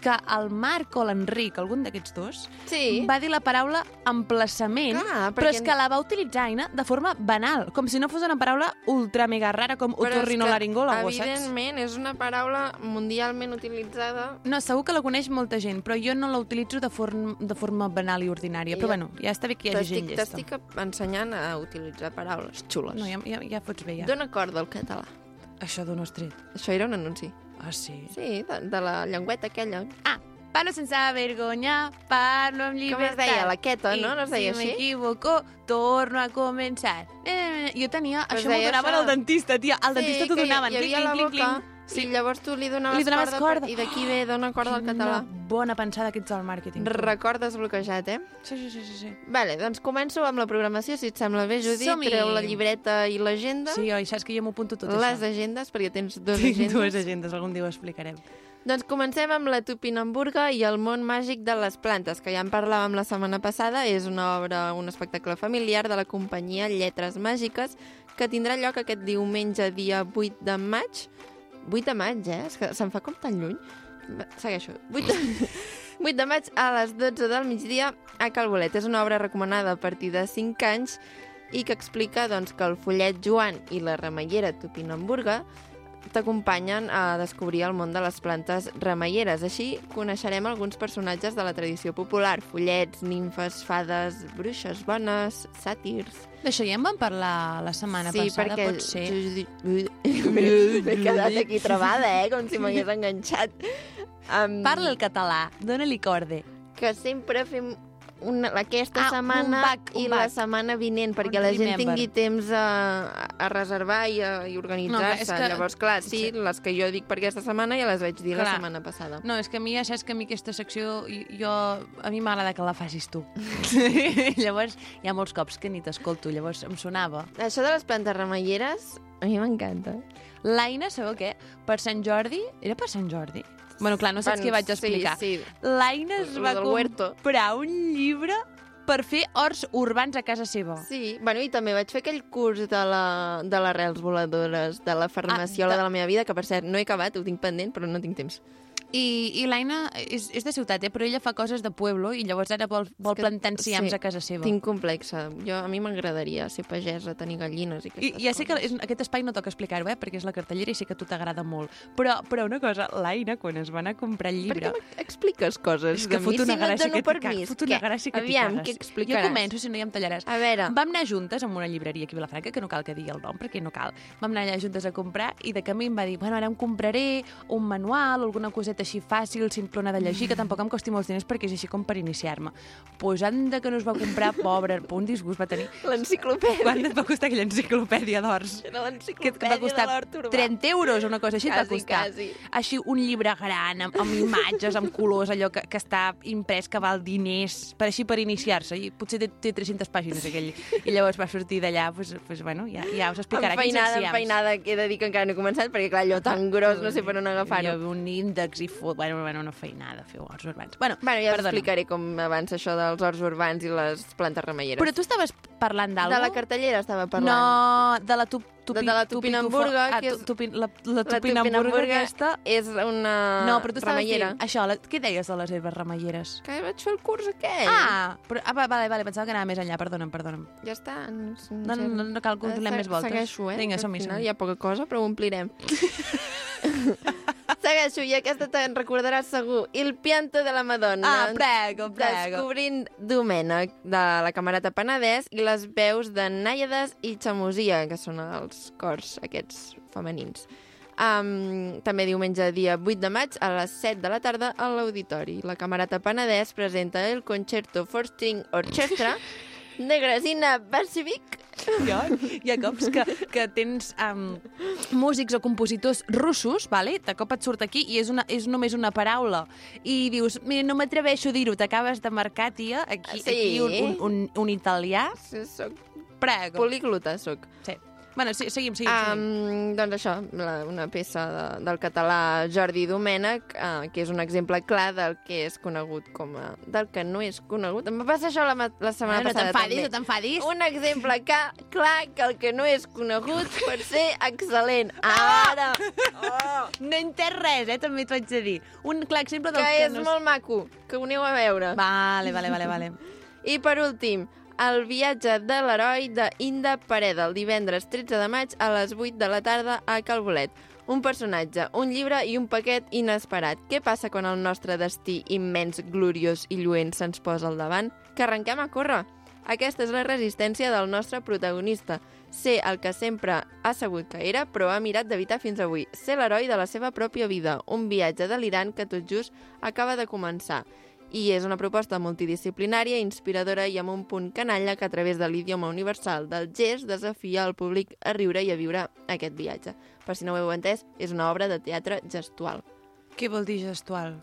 que el Marc o l'Enric, algun d'aquests dos, Sí. va dir la paraula emplaçament, Clar, però perquè- és que la va utilitzar, Aina, de forma banal, com si no fos una paraula ultra mega rara com Però otorrinolaringòlogo, saps? Evidentment, és una paraula mundialment utilitzada. No, segur que la coneix molta gent, però jo no la utilitzo de, form, de forma banal i ordinària. Però Ja. bueno, ja està bé que hi hagi gent llesta. t'estic ensenyant a utilitzar paraules xules. No, ja, ja, ja fots bé, ja. Dóna corda al català. Això d'on has tret? Això era un anunci. Ah, sí? Sí, de, de la llengüeta aquella. Ah, parlo sense vergonya, parlo amb Com llibertat. es deia? La queta, no? No es deia si així? m'equivoco, torno a començar. Eh, jo tenia... Però es això m'ho donaven això. al dentista, tia. Al dentista t'ho que hi- donaven. Hi havia Clinc, la clinc, boca clinc. Sí. i llavors tu li donaves, Li donaves corda, corda. I d'aquí ve dona corda al català. Quina bona pensada que ets al màrqueting. Record desbloquejat, eh? Sí, sí, sí, sí. sí. Vale, doncs començo amb la programació, si et sembla bé, Judit. Treu la llibreta i l'agenda. Sí, oi, saps que jo m'ho apunto tot les això. agendes, perquè tens dos Tinc agendes. dues agendes, algun dia ho explicarem. Doncs comencem amb la Tupinamburga i el món màgic de les plantes, que ja en parlàvem la setmana passada. És una obra, un espectacle familiar de la companyia Lletres Màgiques, que tindrà lloc aquest diumenge, dia 8 de maig. 8 de maig, eh? És que se'm fa com tan lluny. Segueixo. 8 de... 8 de maig a les 12 del migdia a Calbolet. És una obra recomanada a partir de 5 anys i que explica doncs, que el follet Joan i la remeiera Tupinamburga t'acompanyen a descobrir el món de les plantes remeieres. Així coneixerem alguns personatges de la tradició popular. Follets, nimfes, fades, bruixes bones, sàtirs... D'això ja en vam parlar la setmana passada, pot ser. M'he quedat aquí travada, eh? Com si m'hagués enganxat. Um, Parla el català, dóna-li corde. que sempre fem una, aquesta Ah, un setmana back, un i la back. setmana vinent, perquè Un la gent remember. tingui temps a, a reservar i, a, i No, organitzar-se. és que- Llavors, clar, sí, Sí. les que jo dic per aquesta setmana ja les vaig dir la Clar. setmana passada. No, és que a mi ja saps que a mi aquesta secció, jo, a mi m'agrada que la facis tu. llavors, hi ha molts cops que ni t'escolto, llavors em sonava. Això de les plantes remeieres, a mi m'encanta. L'Aina, sabeu què? Per Sant Jordi... Era per Sant Jordi? Bueno, clar, no saps Bueno, què vaig explicar. Sí, sí. L'Aina es va comprar un llibre per fer horts urbans a casa seva. Sí, bueno, i també vaig fer aquell curs de la- de les rels voladores, de la farmaciola Ah, de- de... la meva vida, que per cert no he acabat, ho tinc pendent, però no tinc temps. I, i l'Aina és, és de ciutat, eh? però ella fa coses de pueblo i llavors ara vol, vol que- plantar enciams sí, a casa seva. Tinc complexa. Jo, a mi m'agradaria ser pagesa, tenir gallines i I aquestes ja sé que coses. és, aquest espai no toca explicar-ho, eh? perquè és la cartellera i sé que a tu t'agrada molt. Però, però una cosa, l'Aina, quan es va anar a comprar el Per llibre... què m'expliques coses És que de fot mi una si no et dono permís? Fot una gràcia que Aviam, què explicaràs? Jo començo, si no ja em tallaràs. A veure, Vam anar juntes a una llibreria aquí a Vilafranca, que no cal que digui el nom, perquè no cal. Vam anar allà juntes a comprar i de camí em va dir, bueno, ara em compraré un manual alguna coseta així fàcil, simplona de llegir, que tampoc em costi molts diners perquè és així com per iniciar-me. Pues anda que no es va comprar, pobre, un disgust va tenir. l'enciclopèdia. Quant et va costar aquella enciclopèdia d'hors? Era Que l'enciclopèdia et va costar de l'hort urbà. 30 euros o una cosa així et va Quasi, costar. quasi. Així un llibre gran, amb, amb imatges, amb colors, allò que, que està imprès, que val diners, per així per iniciar-se. I potser té, té 300 pàgines aquell. I llavors va sortir d'allà, pues, pues, bueno, ja, ja us explicarà quins Enfeinada, enciams. enfeinada, que he de dir que encara no he començat, perquè clar, allò tan gros no sé per on agafar-ho. un índex i fot... Bueno, bueno, no feinada, feu horts urbans. Bueno, Bueno, ja perdona. t'explicaré com avança això dels horts urbans i les plantes remeieres. Però tu estaves parlant de d'alguna la cartellera estava parlant. No, de la tup, tupi, De- de la tupi- Tupinamburga, ah, que és- tupi, la, la La tupinamburga aquesta... és una No, però tu remeiera. dient això, la, què deies de les herbes remeieres? Que vaig fer el curs aquell. Ah, però, ah, va- vale, vale, pensava que anava més enllà, perdona'm, perdona'm. Ja està. No, No, no, no, cal que donem més voltes. Segueixo, eh? Vinga, som-hi, som-hi. Hi ha poca cosa, però ho omplirem. Segueixo, i aquesta te'n recordaràs segur. Il pianto de la Madonna. Ah, prego, prego. Descobrint Domènec, de la Camerata Penedès, i les veus de Nàiades i Xamosia, que són els cors aquests femenins. Um, també diumenge, dia 8 de maig, a les 7 de la tarda, a l'Auditori. La Camerata Penedès presenta el Concerto for String Orchestra de Barcevic. Jo, hi ha cops que, que tens um, músics o compositors russos, vale? de cop et surt aquí i és, una, és només una paraula. I dius, mira, no m'atreveixo a dir-ho, t'acabes de marcar, tia, aquí, Sí. aquí un, un, un, un italià. Sí, soc Prego. políglota, soc. Sí. Bueno, sí, seguim, seguim. seguim. Um, doncs això, la, una peça de, del català Jordi Domènech, uh, que és un exemple clar del que és conegut com a... del que no és conegut. Em va passar això la, la setmana no passada t'enfadis, també. no t'enfadis. Un exemple ca, clar que el que no és conegut pot ser excel·lent. Ara! Oh, No he entès res, eh? També t'ho haig de dir. Un clar exemple del que que és no... molt maco, que ho aneu a veure. Vale, vale, vale, vale. I per últim, el viatge de l'heroi d'Inda Pareda, el divendres 13 de maig a les 8 de la tarda a Calbolet. Un personatge, un llibre i un paquet inesperat. Què passa quan el nostre destí immens, gloriós i lluent se'ns posa al davant? Que arrenquem a córrer. Aquesta és la resistència del nostre protagonista. Ser el que sempre ha sabut que era, però ha mirat d'evitar fins avui. Ser l'heroi de la seva pròpia vida. Un viatge delirant que tot just acaba de començar i és una proposta multidisciplinària, inspiradora i amb un punt canalla que a través de l'idioma universal del gest desafia el públic a riure i a viure aquest viatge. Per si no ho heu entès, és una obra de teatre gestual. Què vol dir gestual?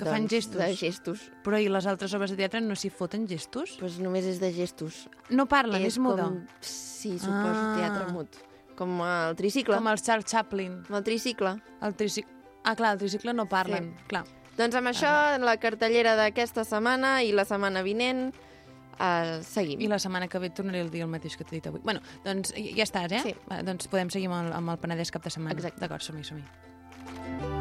Que fan Doncs, gestos? De gestos. Però i les altres obres de teatre no s'hi foten gestos? Pues només és de gestos. No parlen, és, muda. Com... Sí, suposo, Ah. teatre mut. Com el tricicle. Com el Charles Chaplin. Com el tricicle. El tricicle... Ah, clar, el tricicle no parlen, sí. clar. Doncs amb això, la cartellera d'aquesta setmana i la setmana vinent, uh, seguim. I la setmana que ve tornaré a dir el mateix que t'he dit avui. Bueno, doncs ja ja estàs, eh? Sí. Va, doncs podem seguir amb el, amb el Penedès cap de setmana. Exacte. D'acord, som-hi, som-hi.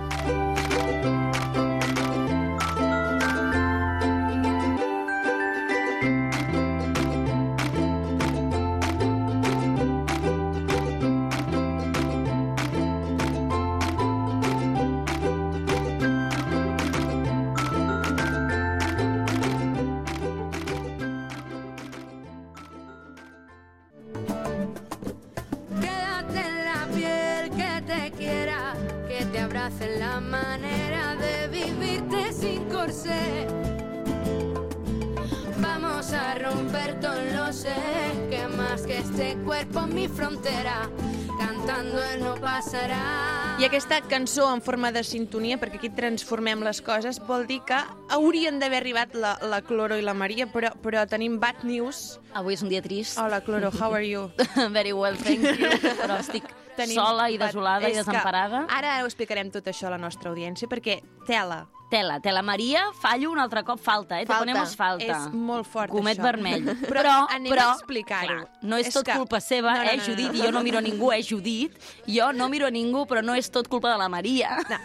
Frontera, cantando él no pasará. I aquesta cançó en forma de sintonia, perquè aquí transformem les coses, vol dir que haurien d'haver arribat la, la Cloro i la Maria, però, però tenim bad news. Avui és un dia trist. Hola, Cloro, how are you? Very well, thank you. Però estic sola i desolada i desemparada. Ara ho explicarem tot això a la nostra audiència, perquè tela. Tela, tela Maria, fallo un altre cop, falta, eh? Te Falta. ponemos falta. És molt fort, Comet això. vermell. Però, Però- anem però, a explicar-ho. No és, tot que- culpa seva, No, no, eh, no, no, Judit? no. I jo no miro a ningú, eh, Judit? Jo no miro a ningú, però no és tot culpa de la Maria. No.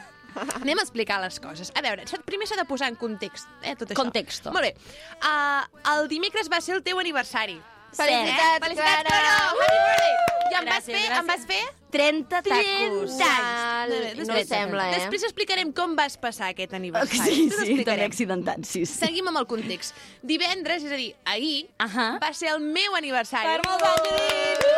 Anem a explicar les coses. A veure, primer s'ha de posar en context, eh, tot això. Contexto. Molt bé. Uh, el dimecres va ser el teu aniversari. Felicitats, eh? Felicitats, Clara! Clara! Happy birthday! I em vas Gràcies, fer, gràcies. em vas fer 30 tacos. 30 anys. Val, no sembla, eh? Després explicarem com vas passar aquest aniversari. Sí, sí, també accidentat, sí, sí. Seguim amb el context. Divendres, és a dir, ahir, Ahà. va ser el meu aniversari. Per molts anys, Judit!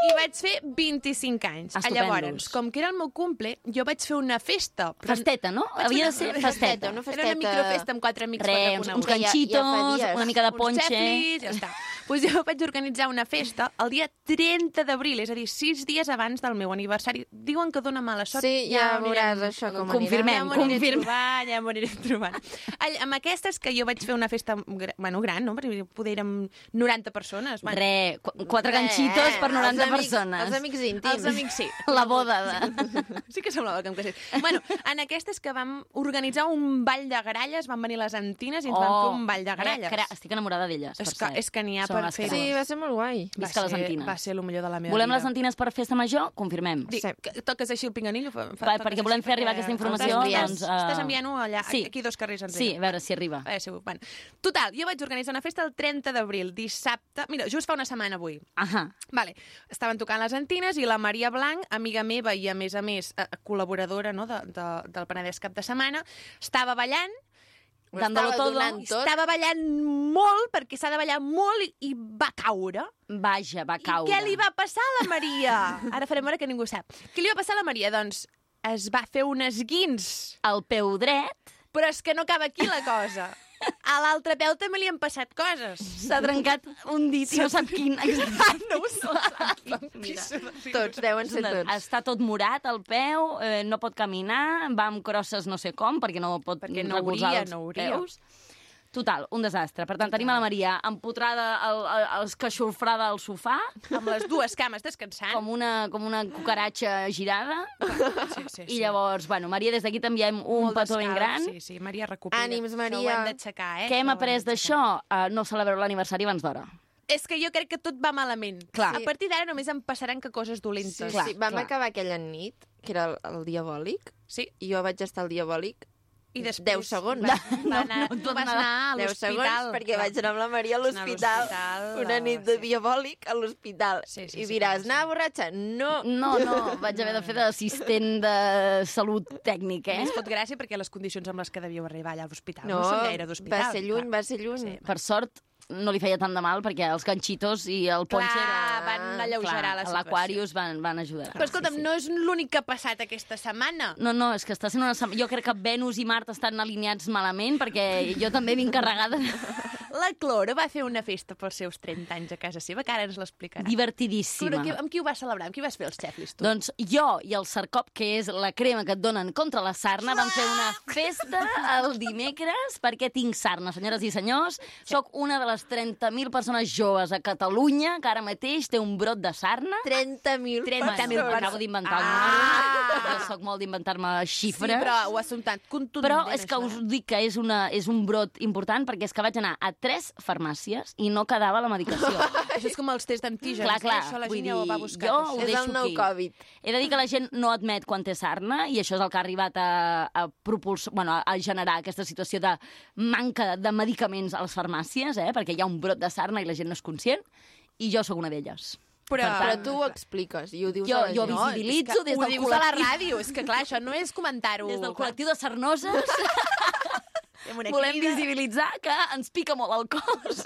I vaig fer 25 anys. Estupendos. Llavors, com que era el meu cumple, jo vaig fer una festa. però- Festeta, no? Vaig Havia de ser una festeta. una Era una microfesta amb quatre amics, Re, quatre uns, uns coneguts. Ja- ja ganxitos, una mica de Uns ponche... xeflis, ja està. Pues jo vaig organitzar una festa el dia 30 d'abril, és a dir, sis dies abans del meu aniversari. Diuen que dona mala sort. Sí, ja ho veuràs això com Confirmem, ja m'ho aniré confirmem. trobant, ja m'ho aniré trobant. All, amb aquestes que jo vaig fer una festa bueno, gran, no? Perquè poder érem 90 persones. Bueno, Re, qu- quatre Re, ganxitos per 90 els amics- persones. els amics íntims. Els amics sí. La boda de... Sí que semblava que em casés. Bueno, en aquestes que vam organitzar un ball de gralles, van venir les Antines i ens van fer un ball de gralles. Oh. Cra, estic enamorada d'elles, per És que, cert. és que n'hi ha Són per unes fer. cremes. Sí, va ser molt guai. va Visca les ser, Antines. va ser el millor de la meva Volem vida. les Antines per festa major? Confirmem. Dic, que toques així el pinganillo? Fa, fa, Va, perquè volem fer arribar aquesta informació, doncs, eh, Estàs enviant-ho allà, sí. aquí dos carrers enrere. Sí, a veure si arriba. Eh, segur. Bueno, total, jo vaig organitzar una festa el 30 d'abril, dissabte... Mira, just fa una setmana avui. Ahà. Vale. Estaven tocant les Antines i la Maria Blanc, amiga meva i, a més a més, eh, col·laboradora no, de, de, del Penedès Cap de Setmana, estava ballant Dándolo todo. tot. Estava ballant molt, perquè s'ha de ballar molt, i, i va caure. Vaja, va caure. I què li va passar a la Maria? Ara farem veure que ningú sap. Què li va passar a la Maria? Doncs es va fer un esguins. El peu dret Però és que no acaba aquí la cosa. A l'altre peu també li han passat coses. s'ha trencat un dit i no sap quin. No ho sap. Mira. Tots, deuen ser tots. Està tot morat al peu, eh, no pot caminar, va amb crosses no sé com, perquè no pot Perquè no recolzar hauria, els no hauria. peus. Total, un desastre. Per tant, tenim a la Maria empotrada, el, el, esqueixofrada al sofà, Amb les dues cames descansant. com una, com una cucaratxa girada. Sí, sí, I llavors, bueno, Maria, des d'aquí t'enviem un Molt petó ben gran. Sí, sí, Maria, recupera. Ànims, Això Maria. ho hem d'aixecar, eh? Què hem Això ho après d'això? Uh, no celebreu l'aniversari abans d'hora. És que jo crec que tot va malament. Clar. A partir d'ara només em passaran que coses dolentes. Sí, Clar, sí, vam clar. acabar aquella nit, que era el, el diabòlic, Sí. i jo vaig estar al diabòlic I després... 10 segons. Va, va anar, no, tu tot vas anar a 10 l'hospital. segons, perquè vaig anar amb la Maria a l'hospital. Una nit de diabòlic a l'hospital. Sí, sí, I diràs, sí. anar borratxa? No. No, no, vaig haver de fer d'assistent de salut tècnic, Eh? Ens fot gràcia perquè les condicions amb les que devíeu arribar allà a l'hospital no, No, són gaire d'hospital. va ser lluny, clar. va ser lluny. Sí. Per sort, no li feia tant de mal, perquè els ganxitos i el ponche... Clar, van alleugerar la situació. L'Aquarius van, van ajudar. Però escolta'm, no és l'únic que ha passat aquesta setmana. No, no, és que està sent una... setmana- Jo crec que Venus i Mart estan alineats malament, perquè jo també vinc carregada. La Cloro va fer una festa pels seus 30 anys a casa seva, que ara ens l'explicarà. Divertidíssima. Cloro, qui- amb qui ho vas celebrar? Amb qui vas fer els xeflis, tu? Doncs jo i el Sarcop, que és la crema que et donen contra la sarna, vam fer una festa el dimecres perquè tinc sarna, senyores i senyors. Soc una de les 30.000 persones joves a Catalunya que ara mateix té un brot de sarna. 30.000 30.000 persones. Acabo d'inventar Ah! Jo soc molt d'inventar-me sí, xifres. però ho has contundent, Però és que us eh? dic que és, una, és un brot important perquè és que vaig anar a tres farmàcies i no quedava la medicació. Això és com els tests d'antígens. clar, clar. eh? Això la Vull gent ja ho va dir, buscar. jo ho És deixo el nou aquí. Covid. He de dir que la gent no admet quan té sarna i això és el que ha arribat a, a, propuls... bueno, a generar aquesta situació de manca de medicaments a les farmàcies, eh? perquè hi ha un brot de sarna i la gent no és conscient, i jo sóc una d'elles. Però, Però tu ho expliques i ho dius Jo- a la jo gent. vis- visibilitzo que des ho del dius a la col·lectiu. ràdio. És que, clar, això no és comentar-ho. Des del clar. col·lectiu de sarnoses volem visibilitzar que ens pica molt el cos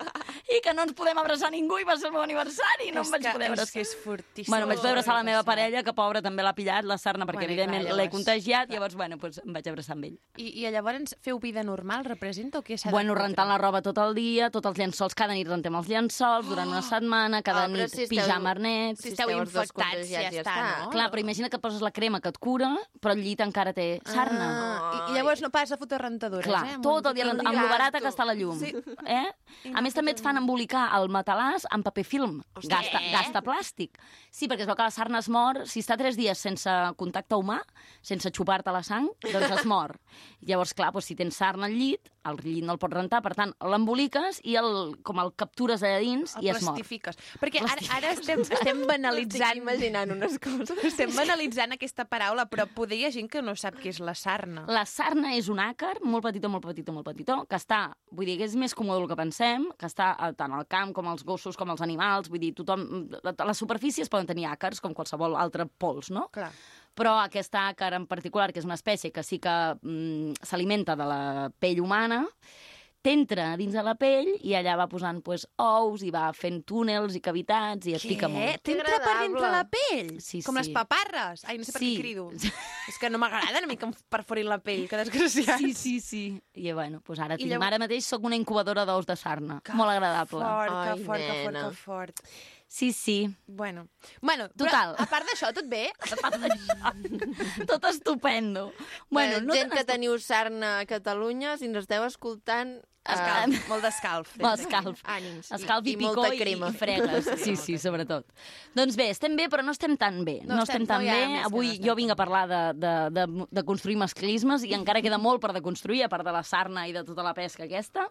i que no ens podem abraçar ningú i va ser el meu aniversari i no És em vaig que- poder és abraçar. que és fortíssim. Bueno, vaig poder abraçar la meva parella, que pobra també l'ha pillat, la sarna, perquè Bueno, evidentment clar, l'he contagiat, llavors, bueno, doncs em vaig abraçar amb ell. I, I llavors feu vida normal, representa, o què s'ha Bueno, rentant la roba tot el dia, tots els llençols, cada nit rentem els llençols, durant una setmana, cada però nit si esteu- pijama arnets... Si esteu esteu els dos infectats, ja ja està, no? Clar, però imagina que et poses la crema que et cura, però el llit encara té sarna. Ah, i, I llavors no pas a fotre rentadores, Clar, eh? tot el dia amb, amb lo barata que està la llum. Sí. Eh? A més, també et fan embolicar el matalàs amb paper film. Gasta, Què? gasta plàstic. Sí, perquè es veu que la sarna es mor, si està tres dies sense contacte humà, sense xupar-te la sang, doncs es mor. Llavors, clar, doncs, si tens sarna al llit, el llit no el pots rentar, per tant, l'emboliques i el, com el captures allà dins El i es mor. plastifiques. Perquè ara, ara estem, estem banalitzant... Estic imaginant unes coses. Estem banalitzant aquesta paraula, però poder hi ha gent que no sap què és la sarna. La sarna és un àcar molt petitó, molt petitó, molt petitó, que està, vull dir, que és més comú del que pensem, que està eh, tant al camp com als gossos, com als animals, vull dir, tothom... A les superfícies poden tenir àcars, com qualsevol altre pols, no? Clar. Però aquesta àcar en particular, que és una espècie que sí que mm, s'alimenta de la pell humana, t'entra dins de la pell i allà va posant pues, ous i va fent túnels i cavitats i et pica molt. T'entra per dintre la pell? Sí, Com sí. les paparres? Ai, no sé per Sí. què crido. És que no m'agrada una mica perforir la pell, que desgraciat. Sí, sí, sí. I bueno, pues ara, I tinc, llavors- ara mateix sóc una incubadora d'ous de sarna. Molt agradable. Fort, que Ai, fort, que fort, nena. que fort. Sí, sí. Bueno, bueno Total. Però, a part d'això, tot bé? A part d'això, Tot estupendo. Bueno, no gent que teniu sarna a Catalunya, si ens esteu escoltant... Escalf, eh, molt d'escalf. Molt escalf. Ànims. Escalf i, I picó molta i, crema. i fregues. Sí, sí, sobretot. Doncs bé, estem bé, però no estem tan bé. No No, estem- estem tan no bé. Avui no jo vinc a parlar de, de, de, de construir masclismes i encara queda molt per deconstruir, a part de la sarna i de tota la pesca aquesta.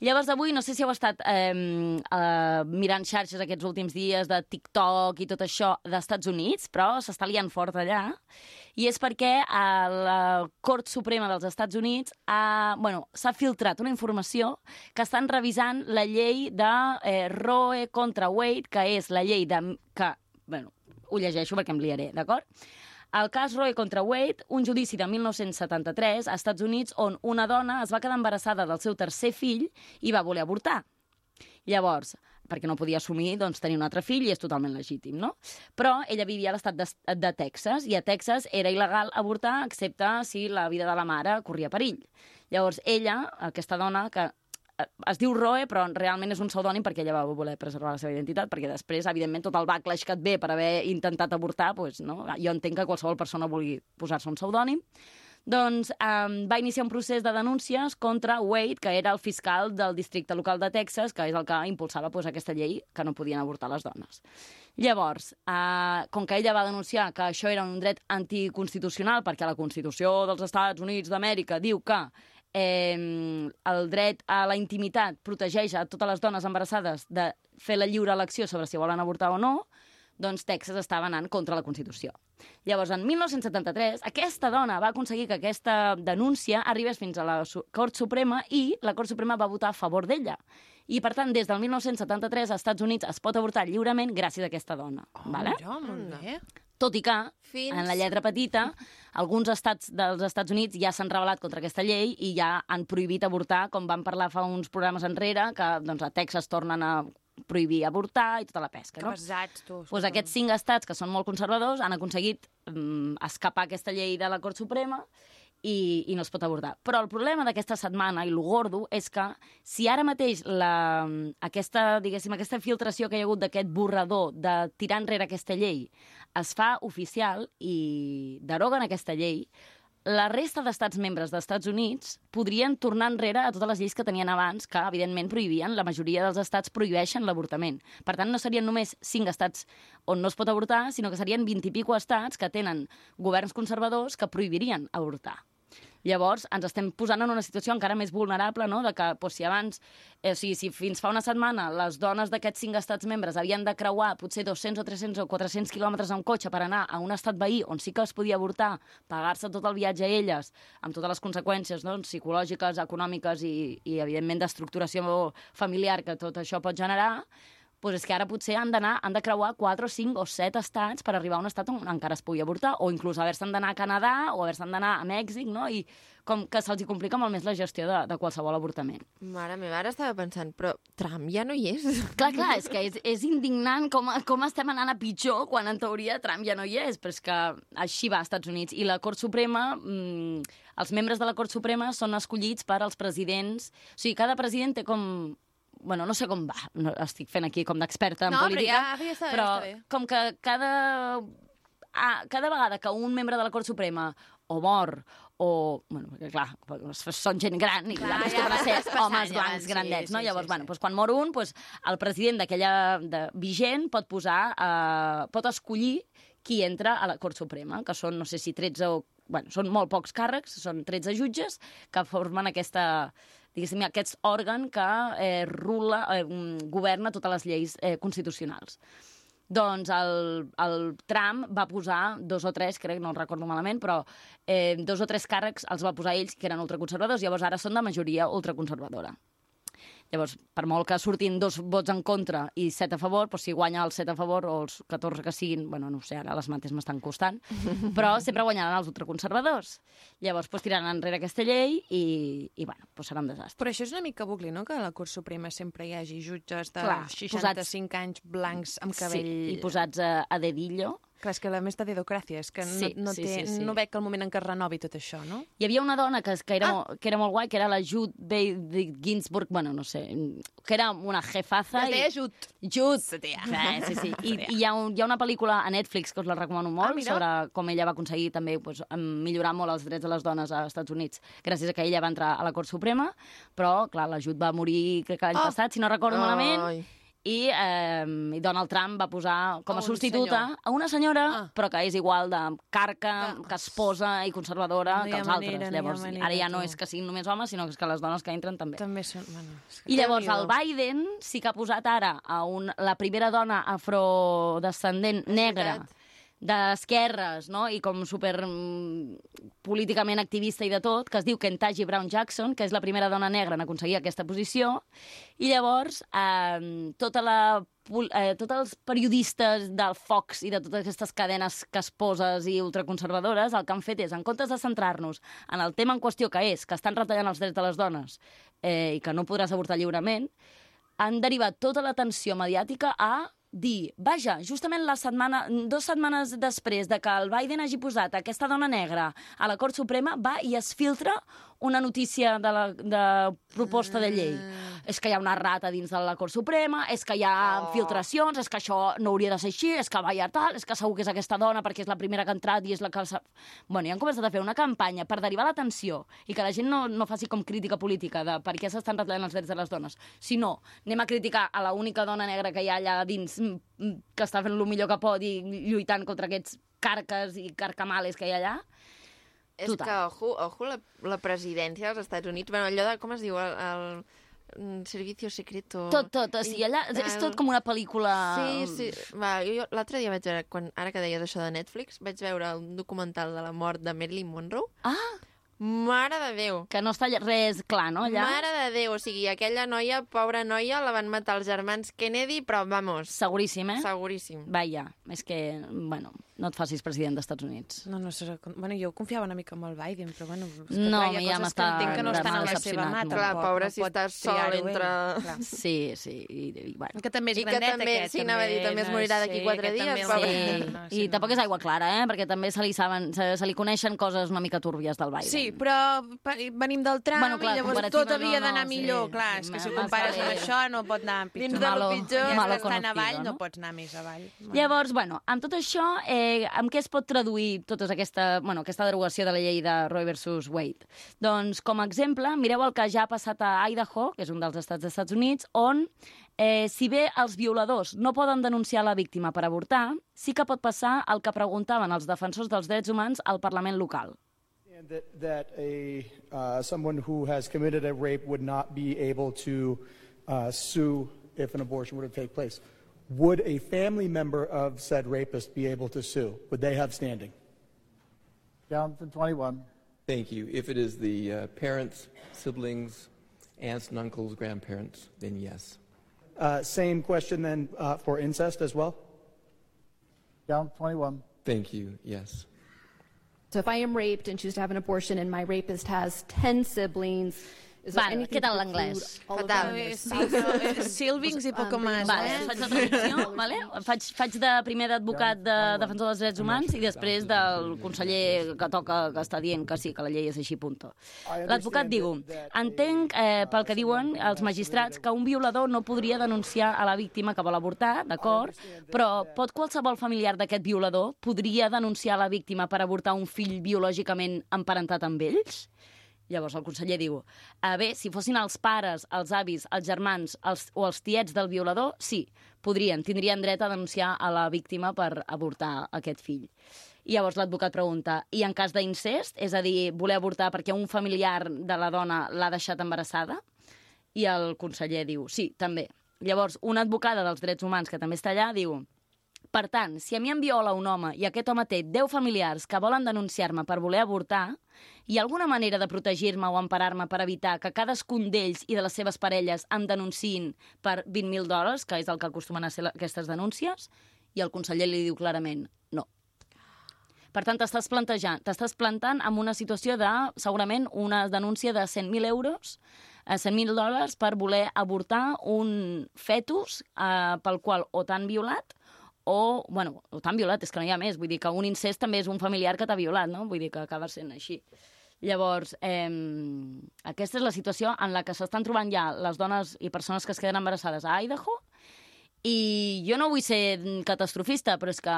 Llavors, avui, no sé si heu estat eh, eh, mirant xarxes aquests últims dies de TikTok i tot això d'Estats Units, però s'està liant fort allà, i és perquè a la Cort Suprema dels Estats Units ha, bueno, s'ha filtrat una informació que estan revisant la llei de eh, Roe contra Wade, que és la llei de... que, bueno, ho llegeixo perquè em liaré, d'acord? El cas Roe contra Wade, un judici de 1973 a Estats Units on una dona es va quedar embarassada del seu tercer fill i va voler avortar. Llavors, perquè no podia assumir doncs, tenir un altre fill i és totalment legítim, no? Però ella vivia a l'estat de, de Texas i a Texas era il·legal avortar excepte si la vida de la mare corria perill. Llavors, ella, aquesta dona, que es diu Roe, però realment és un pseudònim perquè ella va voler preservar la seva identitat, perquè després, evidentment, tot el backlash que et ve per haver intentat avortar, doncs, no? jo entenc que qualsevol persona vulgui posar-se un pseudònim. doncs um, va iniciar un procés de denúncies contra Wade, que era el fiscal del districte local de Texas, que és el que impulsava pues, aquesta llei que no podien avortar les dones. Llavors, eh, com que ella va denunciar que això era un dret anticonstitucional, perquè la Constitució dels Estats Units d'Amèrica diu que eh, el dret a la intimitat protegeix a totes les dones embarassades de fer la lliure elecció sobre si volen avortar o no, doncs Texas estava anant contra la Constitució. Llavors, en 1973, aquesta dona va aconseguir que aquesta denúncia arribés fins a la Cort Suprema i la Cort Suprema va votar a favor d'ella. I, per tant, des del 1973 als Estats Units es pot avortar lliurement gràcies a aquesta dona. Oh, vale? mira, molt bé. Tot i que, Fins- en la lletra petita, alguns estats dels Estats Units ja s'han rebel·lat contra aquesta llei i ja han prohibit avortar, com vam parlar fa uns programes enrere, que doncs, a Texas tornen a prohibir avortar i tota la pesca. Que No? pesats, tu. Pues aquests cinc estats, que són molt conservadors, han aconseguit mm, escapar aquesta llei de la Cort Suprema i, i no es pot avortar. Però el problema d'aquesta setmana, i lo gordo, és que si ara mateix la, aquesta, diguéssim, aquesta filtració que hi ha hagut d'aquest borrador de tirar enrere aquesta llei es fa oficial i deroguen aquesta llei, la resta d'estats membres dels Estats Units podrien tornar enrere a totes les lleis que tenien abans, que, evidentment, prohibien. La majoria dels estats prohibeixen l'avortament. Per tant, no serien només cinc estats on no es pot avortar, sinó que serien 20 i pico estats que tenen governs conservadors que prohibirien avortar. Llavors, ens estem posant en una situació encara més vulnerable, no?, de que, doncs, si abans, eh, o sigui, si fins fa una setmana les dones d'aquests cinc estats membres havien de creuar potser 200 o 300 o 400 quilòmetres amb cotxe per anar a un estat veí on sí que es podia avortar, pagar-se tot el viatge a elles, amb totes les conseqüències no? psicològiques, econòmiques i, i, evidentment, d'estructuració familiar que tot això pot generar, doncs és que ara potser han d'anar, han de creuar 4 o 5 o 7 estats per arribar a un estat on encara es pugui avortar, o inclús haver-se'n d'anar a Canadà o haver-se'n d'anar a Mèxic, no? I com que se'ls complica molt més la gestió de, de qualsevol avortament. Mare meva, ara estava pensant, però Trump ja no hi és. Clar, clar, és que és, és indignant com, com estem anant a pitjor quan en teoria Trump ja no hi és, però és que així va als Estats Units. I la Cort Suprema, mm, els membres de la Cort Suprema són escollits per als presidents... O sigui, cada president té com bueno, no sé com va, no, estic fent aquí com d'experta en No, però política, ja- ja està bé, però està bé. com que cada, ah, cada vegada que un membre de la Cort Suprema o mor o, bueno, perquè clar, són gent gran i Clar, ja ja, de ser homes ja blancs sí, grandets, no? sí, Llavors, sí, bueno, sí. doncs quan mor un, doncs, el president d'aquella vigent pot posar, eh, pot escollir qui entra a la Cort Suprema, que són, no sé si 13 o... Bueno, són molt pocs càrrecs, són 13 jutges que formen aquesta diguéssim, aquest òrgan que eh, rula, eh, mm, governa totes les lleis eh, constitucionals. Doncs el, el Trump va posar dos o tres, crec, no el recordo malament, però eh, dos o tres càrrecs els va posar ells, que eren ultraconservadors, llavors ara són de majoria ultraconservadora. Llavors, per molt que surtin dos vots en contra i set a favor, doncs si guanya els set a favor o els 14 que siguin, bueno, no sé, ara les mates m'estan costant, però sempre guanyaran els ultraconservadors. Llavors, doncs, tiraran enrere aquesta llei i, i bueno, doncs serà un desastre. Però això és una mica bucli, no?, que a la Cort Suprema sempre hi hagi jutges de Clar, 65 posats- anys blancs amb cabell... Sí, i posats a, a dedillo. Clar, és que a més de dedocràcia, és que Sí, no, no, sí, té, sí, sí. no veig el moment en què es renovi tot això, no? Hi havia una dona que, que, era, ah. que era molt guai, que era la Jude Bailey Ginsburg, bueno, no sé, que era una jefaza. Es deia i... Jut. Jut. Sí, sí, sí. I, i hi, ha un, hi ha una pel·lícula a Netflix que us la recomano molt, Ah, mira. sobre com ella va aconseguir també pues, millorar molt els drets de les dones als Estats Units, gràcies a que ella va entrar a la Cort Suprema, però, clar, la Jut va morir, crec que l'any Oh. passat, si no recordo malament, Ai. I, eh, i Donald Trump va posar com A a un substituta senyor. a una senyora, Ah. però que és igual de carca, Ah. casposa i conservadora No que els manera, altres. Llavors, manera, ara ja no és que siguin només homes, sinó que és que les dones que entren també. També són... Bueno, és que I llavors el. Biden sí que ha posat ara a un, la primera dona afrodescendent negra. D'esquerres, no? i com super mm, políticament activista i de tot, que es diu Kentanji Brown Jackson, que és la primera dona negra en aconseguir aquesta posició, i llavors eh, tota la eh, tots els periodistes del Fox i de totes aquestes cadenes casposes i ultraconservadores el que han fet és, en comptes de centrar-nos en el tema en qüestió que és, que estan retallant els drets de les dones eh, i que no podràs avortar lliurement, han derivat tota l'atenció mediàtica a dir, vaja, justament la setmana, dues setmanes després de que el Biden hagi posat aquesta dona negra a la Cort Suprema, va i es filtra una notícia de, la, de proposta de llei. És que hi ha una rata dins de la Cort Suprema, és que hi ha Oh. filtracions, és que això no hauria de ser així, és que va hi ha tal, és que segur que és aquesta dona perquè és la primera que ha entrat i és la que... Bueno, i han començat a fer una campanya per derivar l'atenció i que la gent no, no faci com crítica política de per què s'estan retallant els drets de les dones, sinó anem a criticar a la única dona negra que hi ha allà dins mm, mm, que està fent el millor que pot i lluitant contra aquests carques i carcamales que hi ha allà. És Total. que, ojo, ojo la, la presidència dels Estats Units, bueno, allò de, com es diu, el, el, mm, servicio secreto... Tot, tot, o sigui, allà és tot com una pel·lícula... Sí, sí. Va, jo l'altre dia vaig veure, quan, ara que deies això de Netflix, vaig veure un documental de la mort de Marilyn Monroe. Ah, Mare de Déu! que no està res clar, no, allà? Mare de Déu, o sigui, aquella noia, pobra noia, la van matar els germans Kennedy, però, vamos, Seguríssim, eh? seguríssim. Vaja, és que, bueno, no et facis president dels Estats Units. No, no sé, bueno, jo confiava una mica en el Biden, però bueno, és que No, clar, hi ha ja coses m'està que entenc que no estan a la seva mà, molt. Clar, pobre, no si estàs sol entre- clar. Sí, sí, i, i bueno. Que també és I que grandet, també, aquest, sí, anava a dir, també es morirà d'aquí quatre que dies, també pobre. Sí, no, i no. tampoc és aigua clara, eh? Perquè també se li, saben, se, se li coneixen coses una mica túrbies del Biden. Sí, però venim del tram Bueno, clar, i llavors tot havia no, no, d'anar sí. millor. Clar, és que si ho compares amb això no pot anar pitjor. Dins de lo Malo- pitjor. Ja que estan avall, no? no pots anar més avall. Llavors, bueno, amb tot això, eh, amb què es pot traduir tota aquesta, bueno, aquesta derogació de la llei de Roe versus Wade? Doncs, com a exemple, mireu el que ja ha passat a Idaho, que és un dels estats dels Estats Units, on, eh, si bé els violadors no poden denunciar la víctima per avortar, sí que pot passar el que preguntaven els defensors dels drets humans al Parlament local. That, that a, uh, someone who has committed a rape would not be able to uh, sue if an abortion were to take place. Would a family member of said rapist be able to sue? Would they have standing? Down to 21. Thank you. If it is the uh, parents, siblings, aunts and uncles, grandparents, then yes. Uh, same question then uh, for incest as well? Down 21. Thank you, yes. So if I am raped and choose to have an abortion and my rapist has 10 siblings, anything què tal l'anglès? Fatal. Eh, eh, Silvings i poco más. Vale, eh? faig la traducció, vale? faig, faig de primer d'advocat de defensor dels drets humans i després del conseller que toca, que està dient que sí, que la llei és així, punto. L'advocat diu, entenc eh, pel que diuen els magistrats que un violador no podria denunciar a la víctima que vol avortar, d'acord, però pot qualsevol familiar d'aquest violador podria denunciar a la víctima per avortar un fill biològicament emparentat amb ells? Llavors el conseller diu, a bé, si fossin els pares, els avis, els germans els, o els tiets del violador, sí, podrien, tindrien dret a denunciar a la víctima per avortar aquest fill. I llavors l'advocat pregunta, i en cas d'incest, és a dir, voler avortar perquè un familiar de la dona l'ha deixat embarassada? I el conseller diu, sí, també. Llavors, una advocada dels drets humans que també està allà diu, per tant, si a mi em viola un home i aquest home té 10 familiars que volen denunciar-me per voler avortar, hi ha alguna manera de protegir-me o emparar-me per evitar que cadascun d'ells i de les seves parelles em denunciïn per 20.000 dòlars, que és el que acostumen a ser aquestes denúncies? I el conseller li diu clarament, no. Per tant, t'estàs plantejant, t'estàs plantant amb una situació de, segurament, una denúncia de 100.000 euros, eh, 100.000 dòlars per voler avortar un fetus eh, pel qual o t'han violat o, bueno, o t'han violat, és que no hi ha més. Vull dir que un incest també és un familiar que t'ha violat, no? Vull dir que acaba sent així. Llavors, eh, aquesta és la situació en la que s'estan trobant ja les dones i persones que es queden embarassades a Idaho, i jo no vull ser catastrofista, però és que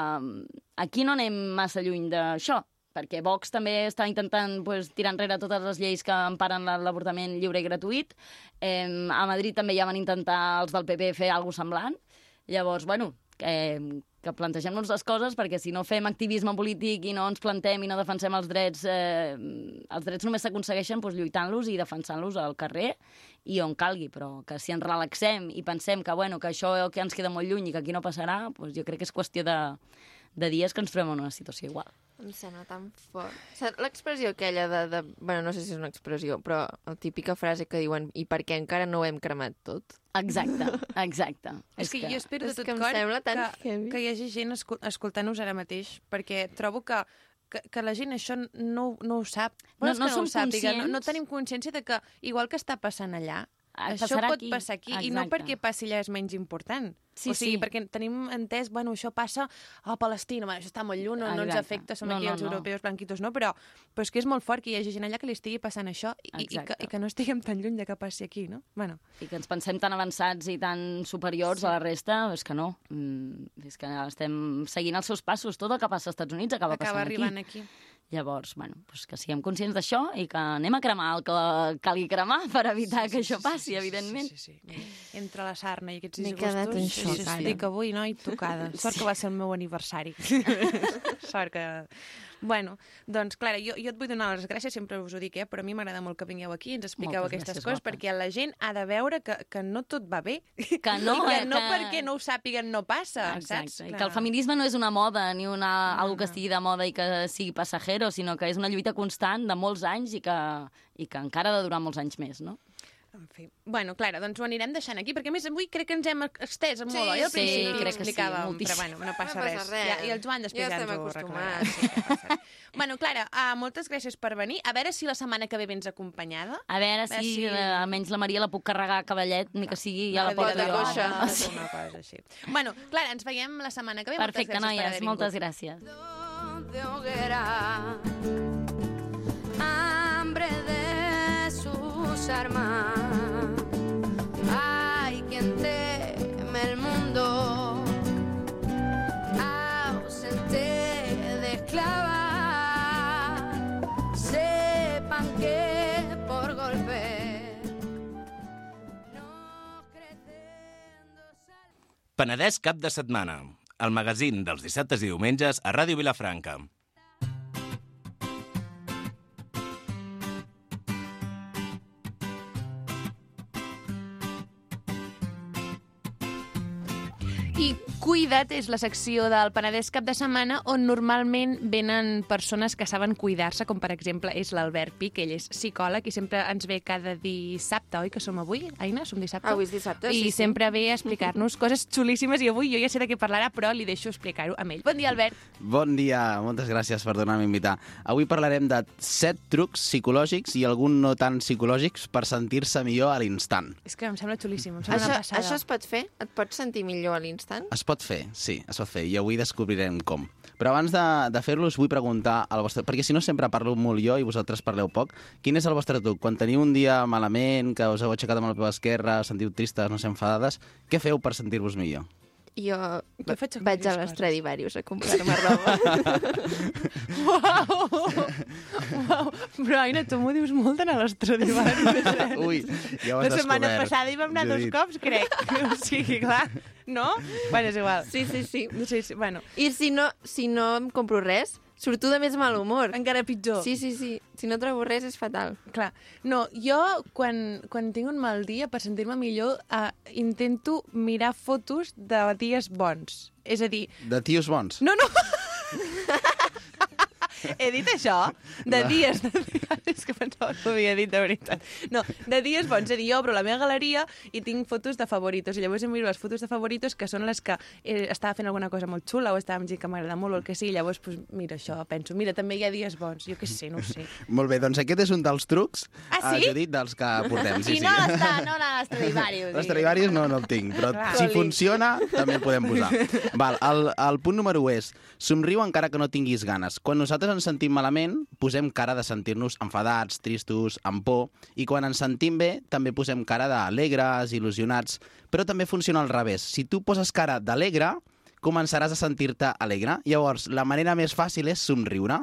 aquí no anem massa lluny d'això, perquè Vox també està intentant pues, tirar enrere totes les lleis que emparen la- l'avortament lliure i gratuït. Eh, a Madrid també ja van intentar els del PP fer alguna semblant. Llavors, bueno, que, que plantegem-nos les coses perquè si no fem activisme polític i no ens plantem i no defensem els drets, eh, els drets només s'aconsegueixen doncs, lluitant-los i defensant-los al carrer i on calgui, però que si ens relaxem i pensem que, bueno, que això que ens queda molt lluny i que aquí no passarà, doncs jo crec que és qüestió de, de dies que ens trobem en una situació igual. Em sembla tan fort. L'expressió aquella de, de... Bueno, no sé si és una expressió, però la típica frase que diuen i per què encara no ho hem cremat tot? Exacte, exacte. És que, jo espero de és tot que cor sembla tan que, heavy. que hi hagi gent escol escoltant-nos ara mateix, perquè trobo que, que, que la gent això no, no ho sap. No- és no que som ho sàpiga, no, no tenim consciència de que, igual que està passant allà, això passarà pot aquí. passar aquí, i no Exacte. perquè passi allà és menys important. Sí, o sigui, sí. perquè tenim entès, bueno, això passa a Palestina, bueno, això està molt lluny, no, no ens Exacte. afecta, som No, aquí no, els no. europeus blanquitos, no? Però, però és que és molt fort que hi hagi gent allà que li estigui passant això i, i, que, Exacte. i que no estiguem tan lluny de que passi aquí, no? Bueno, I que ens pensem tan avançats i tan superiors sí. a la resta, és que no. Mm, és que estem seguint els seus passos. Tot el que passa als Estats Units acaba, acaba passant arribant aquí. aquí. Llavors, bueno, doncs que siguem conscients d'això i que anem a cremar el que cal cremar per evitar que això passi, evidentment. Sí, sí, sí. Entre la sarna i aquests M'he disgustos... quedat en sí, xoc, sí, ara. Estic avui, no?, i tocada. Sort que va ser el meu aniversari. Sort que... Bueno, doncs, Clara, jo, jo et vull donar les gràcies, sempre us ho dic, eh? però a mi m'agrada molt que vingueu aquí i ens expliqueu Moltes aquestes gràcies, coses, guapa. perquè la gent ha de veure que, que no tot va bé. Que no, I que eh, no que- perquè no ho sàpiguen no passa, Exacte. saps? I que el feminisme no és una moda ni una, algo que estigui de moda i que sigui passajero, sinó que és una lluita constant de molts anys i que, i que encara ha de durar molts anys més, no? En fi. Bueno, Clara, doncs ho anirem deixant aquí, perquè a més avui crec que ens hem extès molt, Sí, oi? Al sí, principi crec que sí, però bueno, no passa, No passa res. res. Ja, I el Joan després Ja ja, estem ens ho acostumats. arreglarà. Sí, no bueno, Clara, uh, moltes gràcies per venir. A veure si la setmana que ve vens acompanyada. A veure si, A veure si- eh, almenys la Maria la puc carregar a cavallet, ni que sigui ja la jo. de coixa. Ah, sí. Una cosa així. Bueno, Clara, ens veiem la setmana que ve. Perfecte, moltes gràcies per noies, haver moltes gràcies. de hoguera, sus armas. Hay quien teme el mundo, ausente de esclava. Sepan que por golpe no crecen dos Penedès cap de setmana. El magazín dels dissabtes i diumenges a Ràdio Vilafranca. Cuida't és la secció del Penedès cap de setmana on normalment venen persones que saben cuidar-se, com per exemple és l'Albert Pi, que ell és psicòleg i sempre ens ve cada dissabte, oi, que som avui? Aina, som dissabte? Avui és dissabte, I sí, sí. sempre ve a explicar-nos coses xulíssimes i avui jo ja sé de què parlarà, però li deixo explicar-ho amb ell. Bon dia, Albert. Bon dia, moltes gràcies per donar-me a invitar. Avui parlarem de 7 trucs psicològics i algun no tan psicològics per sentir-se millor a l'instant. És que em sembla xulíssim, em sembla Això, una passada. això es pot fer? Et pots sentir millor a l'instant? Es pot fer, sí, es pot fer, i avui descobrirem com. Però abans de, de fer-lo us vull preguntar al vostre... Perquè si no sempre parlo molt jo i vosaltres parleu poc. Quin és el vostre truc? Quan teniu un dia malament, que us heu aixecat amb el peu esquerre, sentiu tristes, no sé, enfadades, què feu per sentir-vos millor? Jo, Jo faig vaig a l'Estradivarius a comprar-me roba. Uau! Uau! Però, Aina, tu m'ho dius molt en l'Estradivarius. eh? Ui, ja ho has La setmana descobert, passada hi vam anar dos cops, crec. O sigui, clar, no? Bueno, és igual. Sí, sí, sí. Sí, sí, bueno, I si no, si no em compro res, surto de més mal humor. encara pitjor. Sí, sí, sí. Si no trobo res és fatal. Clar. No, jo, quan, quan tinc un mal dia, per sentir-me millor, uh, intento mirar fotos de dies bons. És a dir... De tios bons? No, no! He dit això? De No. dies... De és que pensava que ho havia dit de veritat. No, de dies bons. És dir, jo obro la meva galeria i tinc fotos de favoritos. I llavors em miro les fotos de favoritos, que són les que eh, estava fent alguna cosa molt xula o estava amb gent que m'agrada molt o el que sigui. Llavors, pues, mira això, penso, mira, també hi ha dies bons. Jo què sé, no ho sé. Molt bé, doncs aquest és un dels trucs, Ah, eh, sí? Judit, dels que portem. Sí, I sí. no l'està, no l'Estradivarius. L'Estradivarius no, no el tinc, però Clar. si funciona també el podem posar. Val, el, el punt número 1 és somriu encara que no tinguis ganes. Quan nosaltres ens sentim malament, posem cara de sentir-nos enfadats, tristos, amb por, i quan ens sentim bé, també posem cara d'alegres, il·lusionats, però també funciona al revés. Si tu poses cara d'alegre, començaràs a sentir-te alegre. Llavors, la manera més fàcil és somriure.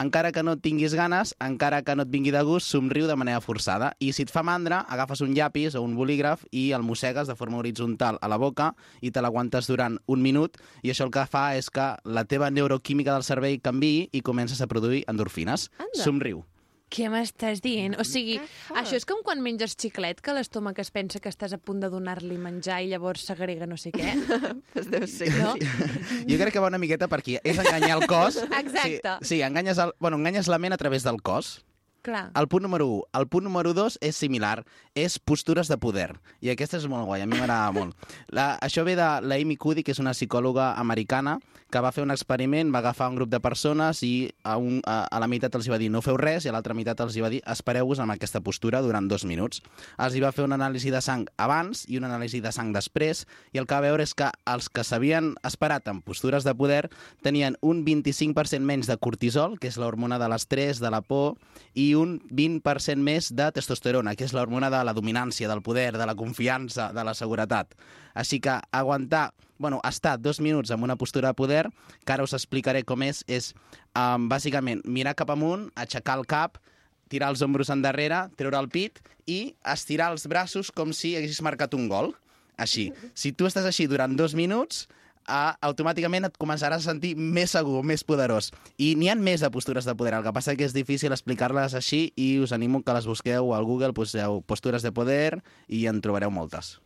Encara que no et tinguis ganes, encara que no et vingui de gust, somriu de manera forçada. I si et fa mandra, agafes un llapis o un bolígraf i el mossegues de forma horitzontal a la boca i te l'aguantes durant un minut i això el que fa és que la teva neuroquímica del cervell canvi i comences a produir endorfines. Anda. Somriu. Què m'estàs dient? O sigui, això és com quan menges xiclet, que l'estómac es pensa que estàs a punt de donar-li menjar i llavors s'agrega no sé què. Pues deu ser. No? Jo crec que va una miqueta per aquí. És enganyar el cos. Exacte. Sí, sí enganyes, el, bueno, enganyes la ment a través del cos. Clar. El punt número 1. El punt número 2 és similar, és postures de poder. I aquesta és molt guai, a mi m'agrada molt. La, això ve de la Amy Cuddy, que és una psicòloga americana, que va fer un experiment, va agafar un grup de persones i a, un, a, a la meitat els hi va dir no feu res i a l'altra meitat els hi va dir espereu-vos amb aquesta postura durant dos minuts. Els hi va fer una anàlisi de sang abans i una anàlisi de sang després i el que va veure és que els que s'havien esperat en postures de poder tenien un 25% menys de cortisol, que és l'hormona de l'estrès, de la por, i un 20% més de testosterona, que és l'hormona de la dominància, del poder, de la confiança, de la seguretat. Així que aguantar, bueno, estar dos minuts en una postura de poder, que ara us explicaré com és, és um, bàsicament mirar cap amunt, aixecar el cap, tirar els ombros endarrere, treure el pit i estirar els braços com si haguessis marcat un gol. Així. Si tu estàs així durant dos minuts, uh, automàticament et començaràs a sentir més segur, més poderós. I n'hi ha més de postures de poder, el que passa que és difícil explicar-les així i us animo que les busqueu al Google, poseu postures de poder i en trobareu moltes.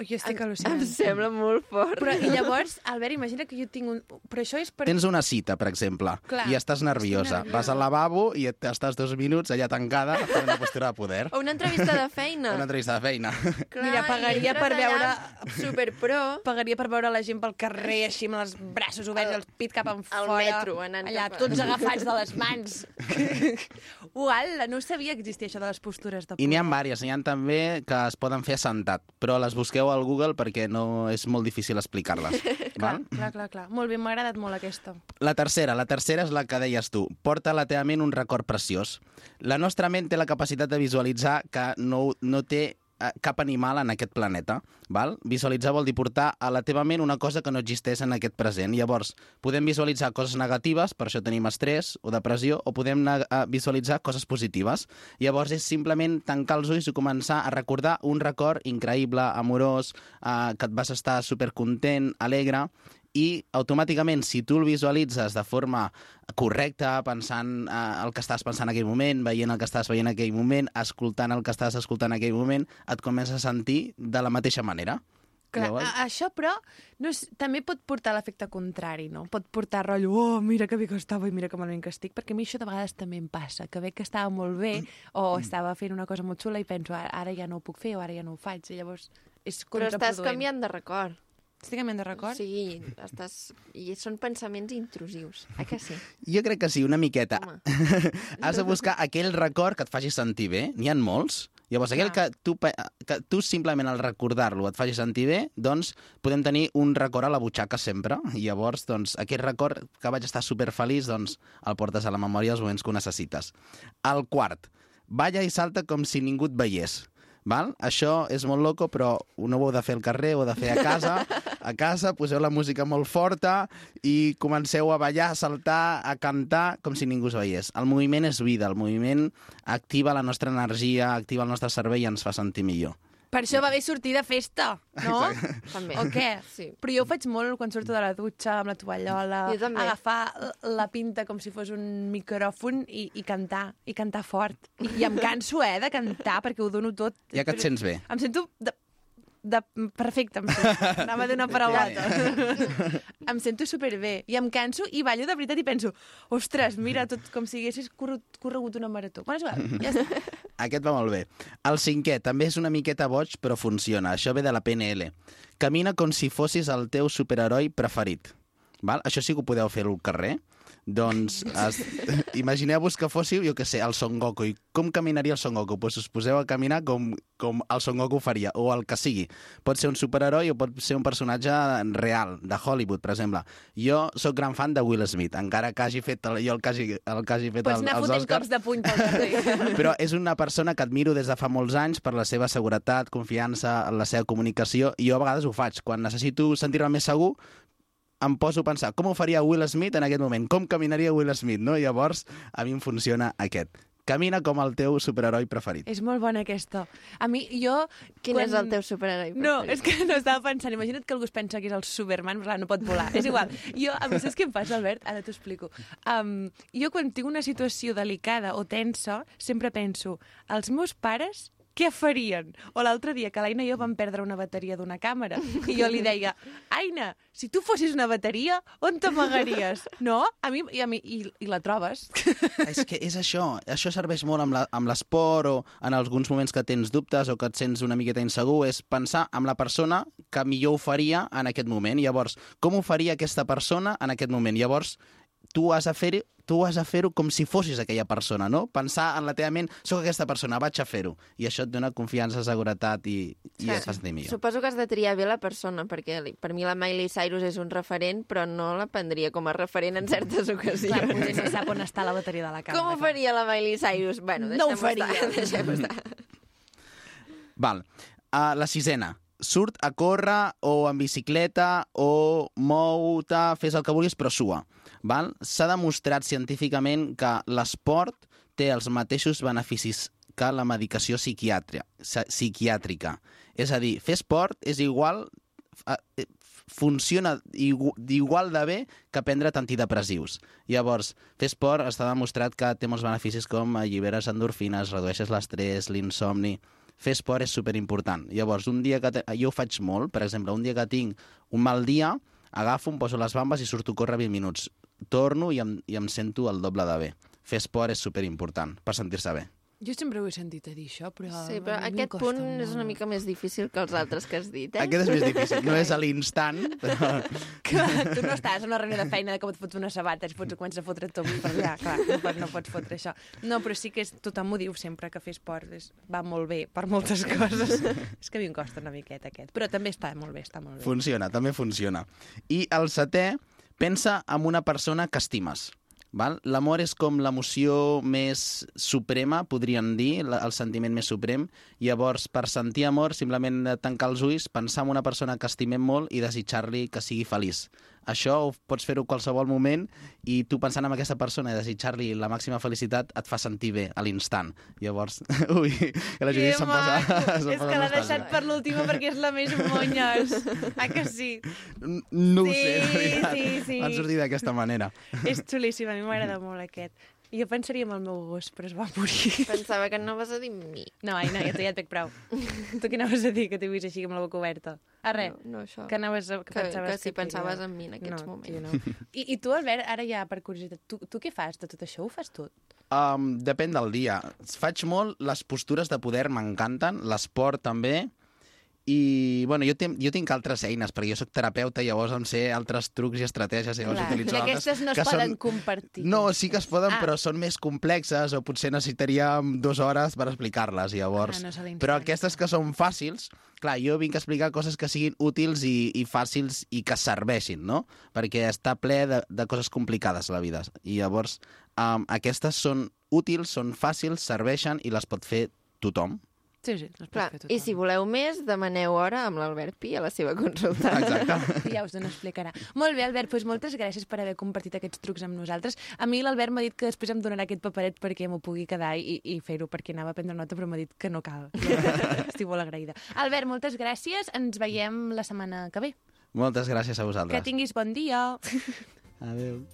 Ui, jo estic al·lucinant. Em sembla molt fort. Però, i llavors, Albert, imagina que jo tinc un... Però això és per... Tens una cita, per exemple, Clar, i estàs nerviosa. Vas al lavabo i et estàs dos minuts allà tancada fent una postura de poder. O una entrevista de feina. Una entrevista de feina. Clar, Mira, pagaria per veure... Superpro. Pagaria per veure la gent pel carrer, així, amb els braços oberts, el pit cap en Al metro, anant Allà, cap a- tots agafats de les mans. Uala, no sabia que existia això de les postures de I n'hi ha diverses, n'hi ha també que es poden fer assentat, però les busqueu al Google perquè no és molt difícil explicar-les. Clar, clar, clar, clar. Molt bé, m'ha agradat molt aquesta. La tercera, la tercera és la que deies tu. Porta a la teva ment un record preciós. La nostra ment té la capacitat de visualitzar que no, no té cap animal en aquest planeta. Val? Visualitzar vol dir portar a la teva ment una cosa que no existeix en aquest present. Llavors, podem visualitzar coses negatives, per això tenim estrès o depressió, o podem eh, visualitzar coses positives. Llavors és simplement tancar els ulls i començar a recordar un record increïble, amorós, eh, que et vas estar supercontent, alegre, i automàticament, si tu el visualitzes de forma correcta, pensant eh, el que estàs pensant en aquell moment, veient el que estàs veient en aquell moment, escoltant el que estàs escoltant en aquell moment, et comences a sentir de la mateixa manera. Clar, Llavors- a, això, però, no és, també pot portar l'efecte contrari, no? Pot portar rotllo, oh, mira que bé que estava i mira que malament que estic, perquè a mi això de vegades també em passa, que veig que estava molt bé o estava fent una cosa molt xula i penso, ara, ara ja no ho puc fer o ara ja no ho faig, i llavors és Però contraproduent. estàs canviant de record. Estic canviant de record? Sí, estàs... i són pensaments intrusius. Eh que sí? Jo crec que sí, una miqueta. Has de buscar aquell record que et faci sentir bé. N'hi ha molts. Llavors, aquell que tu, que tu simplement al recordar-lo et faci sentir bé, doncs podem tenir un record a la butxaca sempre. I llavors, doncs, aquest record que vaig estar superfeliç, doncs el portes a la memòria els moments que ho necessites. El quart, balla i salta com si ningú et veiés. Val? Això és molt loco, però no ho heu de fer al carrer, ho heu de fer a casa. A casa poseu la música molt forta i comenceu a ballar, a saltar, a cantar, com si ningú us veiés. El moviment és vida, el moviment activa la nostra energia, activa el nostre cervell i ens fa sentir millor. Per això va bé sortir de festa, no? També. O què? Sí. Però jo ho faig molt quan surto de la dutxa amb la tovallola, agafar la pinta com si fos un micròfon i, i cantar, i cantar fort. I, I em canso, eh, de cantar, perquè ho dono tot. Ja que et sents bé. Em sento de, de perfecte, em sento. Anava a dir una paraulota. em sento superbé. I em canso i ballo de veritat i penso, ostres, mira, tot com si haguessis corregut una marató. Bueno, és igual, ja està. Aquest va molt bé. El cinquè també és una miqueta boig, però funciona. Això ve de la PNL. Camina com si fossis el teu superheroi preferit. Val? Això sí que ho podeu fer al carrer. Doncs es... imagineu-vos que fóssiu, jo que sé, el Son Goku. I com caminaria el Son Goku? Pues us poseu a caminar com, com el Son Goku faria, o el que sigui. Pot ser un superheroi o pot ser un personatge real, de Hollywood, per exemple. Jo sóc gran fan de Will Smith, encara que hagi fet el, jo el que hagi, el que hagi fet Pots el, els Oscars. cops de puny pel carrer. Però és una persona que admiro des de fa molts anys per la seva seguretat, confiança, la seva comunicació, i jo a vegades ho faig. Quan necessito sentir-me més segur, em poso a pensar com ho faria Will Smith en aquest moment, com caminaria Will Smith, no? I llavors a mi em funciona aquest. Camina com el teu superheroi preferit. És molt bona aquesta. A mi, jo... Quin és el teu superheroi No, preferit? és que no estava pensant. Imagina't que algú es pensa que és el Superman, però no pot volar. És igual. Jo, a mi, saps què em passa, Albert? Ara t'ho explico. Um, jo, quan tinc una situació delicada o tensa, sempre penso, els meus pares què farien? O l'altre dia que l'Aina i jo vam perdre una bateria d'una càmera i jo li deia, Aina, si tu fossis una bateria, on t'amagaries? No? A mi, i, a mi, i, i la trobes. És que és això, això serveix molt amb l'esport o en alguns moments que tens dubtes o que et sents una miqueta insegur, és pensar amb la persona que millor ho faria en aquest moment. Llavors, com ho faria aquesta persona en aquest moment? Llavors, tu has de fer tu has de fer-ho com si fossis aquella persona, no? Pensar en la teva ment, sóc aquesta persona, vaig a fer-ho. I això et dona confiança, seguretat i, i et fa sentir millor. Suposo que has de triar bé la persona, perquè per mi la Miley Cyrus és un referent, però no la prendria com a referent en certes ocasions. Clar, potser no sap on està la bateria de la càmera. Com ho faria la Miley Cyrus? Bueno, No ho faria. estar. Deixem estar. Val. Uh, la sisena. Surt a córrer o en bicicleta o mou-te, fes el que vulguis, però sua. S'ha demostrat científicament que l'esport té els mateixos beneficis que la medicació psiquiàtrica. És a dir, fer esport és igual eh, eh, funciona igu- igual de bé que prendre antidepressius. Llavors, fer esport està demostrat que té molts beneficis com alliberes endorfines, redueixes l'estrès, l'insomni... Fer esport és superimportant. Llavors, un dia que... Te... Jo ho faig molt, per exemple, un dia que tinc un mal dia, agafo, em poso les bambes i surto a córrer 20 minuts. Torno i em, i em sento el doble de bé. Fer esport és superimportant per sentir-se bé. Jo sempre ho he sentit a dir, això, però... Sí, però aquest punt molt. és una mica més difícil que els altres que has dit, eh? Aquest és més difícil. No és a l'instant, però... Clar, tu no estàs en una reunió de feina de com et fots una sabata i pots començar a fotre tot per allà, clar, no pots, no pots fotre això. No, però sí que és, tothom ho diu sempre, que fer esport és, va molt bé per moltes coses. és que a mi em costa una miqueta aquest, però també està molt bé, està molt bé. Funciona, també funciona. I el setè, pensa en una persona que estimes. L'amor és com l'emoció més suprema, podríem dir, el sentiment més suprem. Llavors, per sentir amor, simplement tancar els ulls, pensar en una persona que estimem molt i desitjar-li que sigui feliç. Això ho pots fer-ho qualsevol moment i tu pensant en aquesta persona i desitjar-li la màxima felicitat et fa sentir bé a l'instant. Llavors, ui, que la Judit se'n posa... se'n És que l'ha deixat per l'última perquè és la més monyes. Ah, que sí? No ho Sí, sé, de veritat. sí, sí. Van sortir d'aquesta manera. És xulíssim, a mi m'agrada molt aquest. Jo pensaria en el meu gos, però es va morir. Pensava que no vas a dir mi. No, ai, no, ja, ja et veig prou. tu què anaves a dir, que t'he vist així amb la boca oberta? Ah, res. No, no això. Que, anaves a, que, Que- pensaves que si pensaves en mi en aquests no, moments. tio, no. I, I tu, Albert, ara ja per curiositat, tu, tu què fas de tot això? Ho fas tot? Um, depèn del dia. Faig molt, les postures de poder m'encanten, l'esport també, i bueno, jo, tinc, jo tinc altres eines, perquè jo sóc terapeuta, llavors em sé altres trucs i estratègies, llavors Clar, utilitzo i altres aquestes no es que poden són... compartir. No, sí que es poden, Ah. però són més complexes o potser necessitaríem dues hores per explicar-les, llavors. Ah, no però aquestes que són fàcils, clar, jo vinc a explicar coses que siguin útils i, i fàcils i que serveixin, no? Perquè està ple de, de coses complicades la vida. I llavors, um, aquestes són útils, són fàcils, serveixen i les pot fer tothom. Sí, sí, les Clar, I si voleu més, demaneu hora amb l'Albert Pi a la seva consulta. Exacte. Ja us explicarà. Molt bé, Albert, doncs moltes gràcies per haver compartit aquests trucs amb nosaltres. A mi l'Albert m'ha dit que després em donarà aquest paperet perquè m'ho pugui quedar i, i fer-ho, perquè anava a prendre nota, però m'ha dit que no cal. Estic molt agraïda. Albert, moltes gràcies. Ens veiem la setmana que ve. Moltes gràcies a Que vosaltres. tinguis bon dia. Adéu.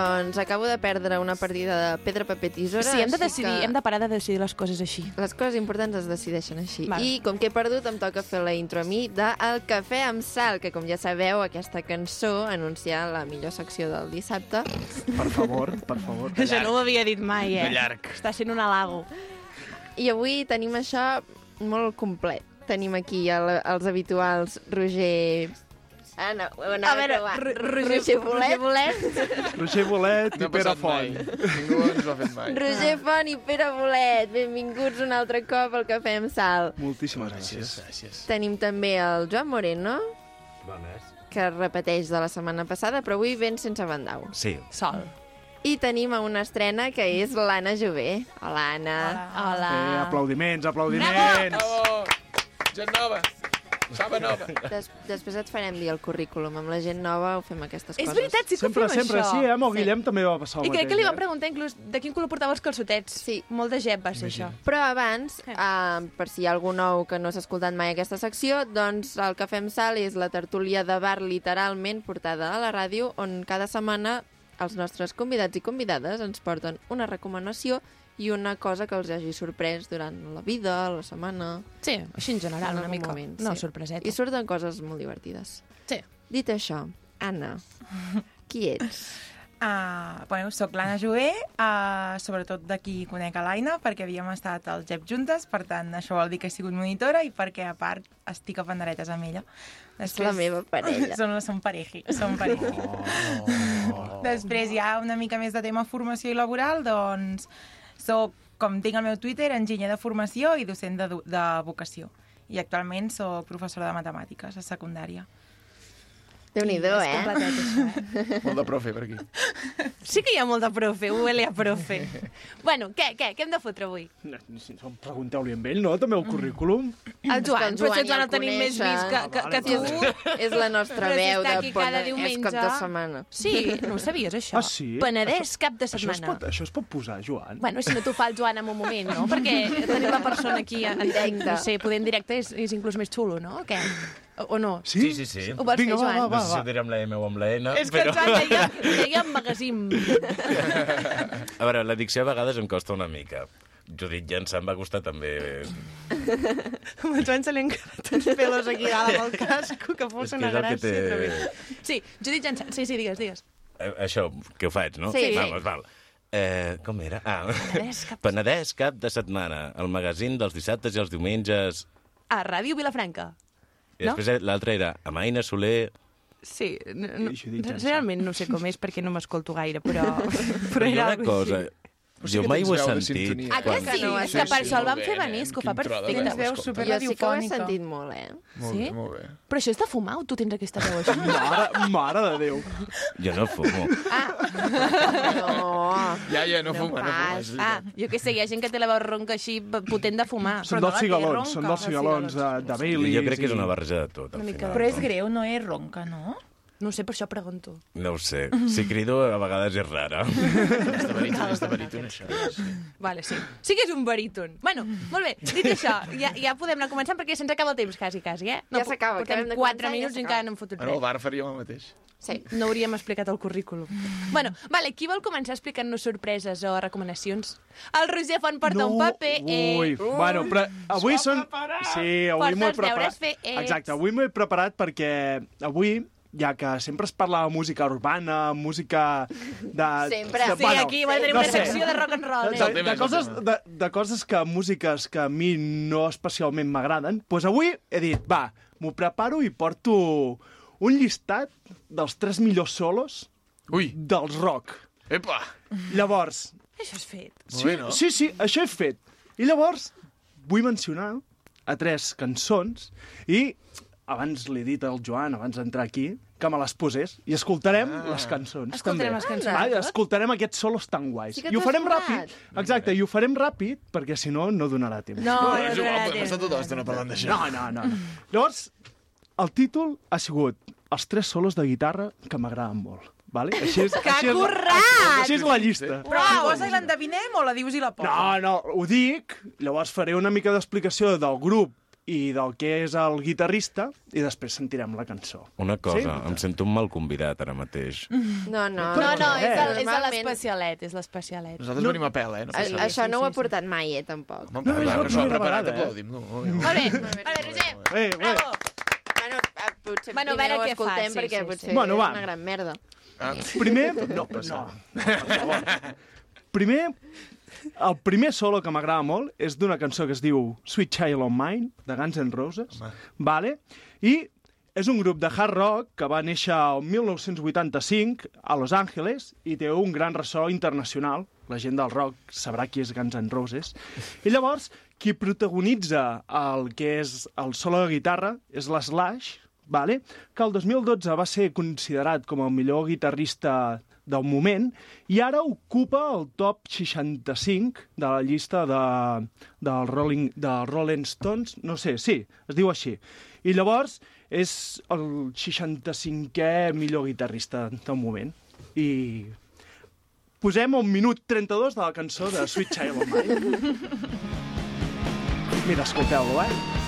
Doncs acabo de perdre una partida de pedra, paper, tisora. Sí, hem de decidir, que hem de parar de decidir les coses així. Les coses importants es decideixen així. Val. I com que he perdut, em toca fer la intro a mi de El cafè amb sal, que com ja sabeu, aquesta cançó anuncia la millor secció del dissabte. Per favor, per favor. Això no ho havia dit mai, eh? De llarg. Està sent un halago. I avui tenim això molt complet. Tenim aquí el, els habituals Roger... Ah, no, ho anava A veure, trobar. Ro- Roger, Roger- Bolet. Roger Bolet. Roger Bolet No i Pere passat mai. Font. Ningú ens ho ha fet mai. Roger Font i Pere Bolet. Benvinguts un altre cop al Cafè amb Sal. Moltíssimes gràcies. gràcies. Tenim també el Joan Moreno, Bones. que repeteix de la setmana passada, però avui ven sense bandau. Sí. Sol. I tenim a una estrena que és l'Anna Jové. Hola, Anna. Hola. Eh, aplaudiments, aplaudiments. Bravo! Gent nova. Saba nova. Des després et farem dir el currículum. Amb la gent nova ho fem aquestes És coses. veritat, sí que ho Sempre, fem sempre, això. sí, eh? Amb el Guillem també va passar el I crec mateix. que li vam eh? preguntar inclús de quin color portava els calçotets. Sí. Molt de gep va ser això. Però abans, uh, per si hi ha algú nou que no s'ha escoltat mai aquesta secció, doncs el que fem sal és la tertúlia de bar literalment portada a la ràdio, on cada setmana els nostres convidats i convidades ens porten una recomanació i una cosa que els hagi sorprès durant la vida, la setmana... Sí, així en general, en una mica. Moment, No, sí. sorpreseta. I surten coses molt divertides. Sí. Dit això, Anna, qui ets? Uh, bueno, soc l'Anna Joé, uh, sobretot d'aquí conec a l'Aina, perquè havíem estat al GEP juntes, per tant, això vol dir que he sigut monitora i perquè, a part, estic a panderetes amb ella. És la meva parella. Som, som pareji, som pareji. Oh. Després, ja una mica més de tema formació i laboral, doncs, soc, com tinc el meu Twitter, enginyer de formació i docent de, de vocació. I actualment sóc professora de matemàtiques a secundària. Déu-n'hi-do, És eh? completet, això, eh? Molt de profe per aquí. Sí que hi ha molt de profe, huele a profe. bueno, què, què, què hem de fotre avui? No, si no, Pregunteu-li amb ell, no? També el currículum. El Joan, però si el Joan ja el tenim més vist que, que, que tu. És, és la nostra veu de Penedès cap de setmana. Sí, no ho sabies, això? Ah, sí? Penedès cap de Això es, setmana. pot, això es pot posar, Joan? Bueno, si no t'ho fa el Joan en un moment, no? Perquè tenim la persona aquí en directe. No sé, poder en directe és, és inclús més xulo, no? Què? O, no? Sí, sí, sí. Ho vols fer, Joan? No sé si ho diré amb la M o amb la N, És que però... Joan deia, deia magazín. A veure, la dicció a vegades em costa una mica. Judit Jensen va costar també... Amb el Joan se li han uns pelos aquí dalt amb el casco, que fos És que una és el que gràcia. té- tremenda. Sí, Judit Jensen. Sí, sí, digues, digues. Eh, Això, que ho faig, no? Sí. Vamos, val. Eh, com era? Ah, Penedès cap- Penedès cap de setmana, el magazín dels dissabtes i els diumenges. A Ràdio Vilafranca. I després l'altre era Amaina Soler... Sí, no, no, realment no sé com és perquè no m'escolto gaire, però, però hi ha era una algo cosa... així. Jo mai ho he de sentit. Ah, que sí? És que per això el van fer venir, és que ho fa perfecte. Tens veu super Jo sí que ho he sentit molt, eh? Molt Sí? bé, molt bé. Però això és de fumar o tu tens aquesta veu així? Mare, mare de Déu. Jo no fumo. No. Ja, ja, no fuma, no fuma. pas. és Ah, jo què sé, hi ha gent que té la veu ronca així potent de fumar. Són no té cigalons, són dels els cigalons de, de Baileys. Jo crec que és una barreja de tot. Però és greu, no és ronca, no? No sé, per això pregunto. No ho sé. Si crido, a vegades és rara. És de baríton, és de baríton, això. Vale, sí. Sí que és un baríton. Bueno, molt bé, dit això, ja, ja podem anar començant perquè se'ns acaba el temps, quasi, quasi, eh? Ja s'acaba, Portem acabem de 4 començar i ja minuts i encara no hem fotut En el res. bar faríem el mateix. Sí. No hauríem explicat el currículum. bueno, vale, qui vol començar explicant-nos sorpreses o recomanacions? El Roger Font porta un paper. Eh... Ui, bueno, però avui són... Sí, avui m'ho he preparat. fets. Exacte, avui m'ho he preparat perquè avui ja que sempre es parla de música urbana, música de... Sempre. de, Sí, aquí va tenir no una sé. secció de rock and roll. de, Eh? de, de, coses, de, de coses que, músiques que a mi no especialment m'agraden, doncs avui he dit, va, m'ho preparo i porto un llistat dels tres millors solos Ui. dels rock. Epa! Llavors, Això és fet. Sí, bé, no? sí, sí, això he fet. I llavors vull mencionar a tres cançons i abans li he dit al Joan, abans d'entrar aquí, que me les posés i escoltarem ah. les cançons. Escoltarem també. les cançons. Ah, escoltarem aquests solos tan guais. Sí que I ho farem ràpid. Exacte, i ho farem ràpid perquè si no, no donarà temps. No, No, no, és no, igual, no, podem estar tota l'estona parlant d'això. No, no, no. Llavors, el títol ha sigut Els tres solos de guitarra que m'agraden molt. Vale? Així és, Que així és, currat! Així és la llista. Però la posa i l'endevinem o la dius i la posa? No, no, ho dic, llavors faré una mica d'explicació del grup i del que és el guitarrista i després sentirem la cançó. Una cosa, Sí? em sento un mal convidat ara mateix. No, no. No, no, és, el, és l'especialet, és l'especialet. Nosaltres venim a pèl, eh? No A- passa res. Això no ho he portat mai, eh, tampoc. No, No, és la no, primera preparat, eh? aplaudim. No, no, Molt bé, vale, Roger, Eh, bé. bravo. Bueno, eh, potser Bueno, a primer veure ho escoltem sí, perquè sí, potser sí. Bueno, és va. una gran merda. Ah, Primer... No, no. Favor. Primer, el primer solo que m'agrada molt és d'una cançó que es diu Sweet Child of Mine, de Guns N' Roses, vale? i és un grup de hard rock que va néixer el 1985 a Los Angeles i té un gran ressò internacional. La gent del rock sabrà qui és Guns N' Roses. I llavors, qui protagonitza el que és el solo de guitarra és l'Slash, vale? que el 2012 va ser considerat com el millor guitarrista del moment i ara ocupa el top 65 de la llista de, del Rolling, de Rolling Stones, no sé, sí, es diu així. I llavors és el 65è millor guitarrista del moment. I posem un minut 32 de la cançó de Sweet Child of Mine. Mira, escolteu-lo, eh?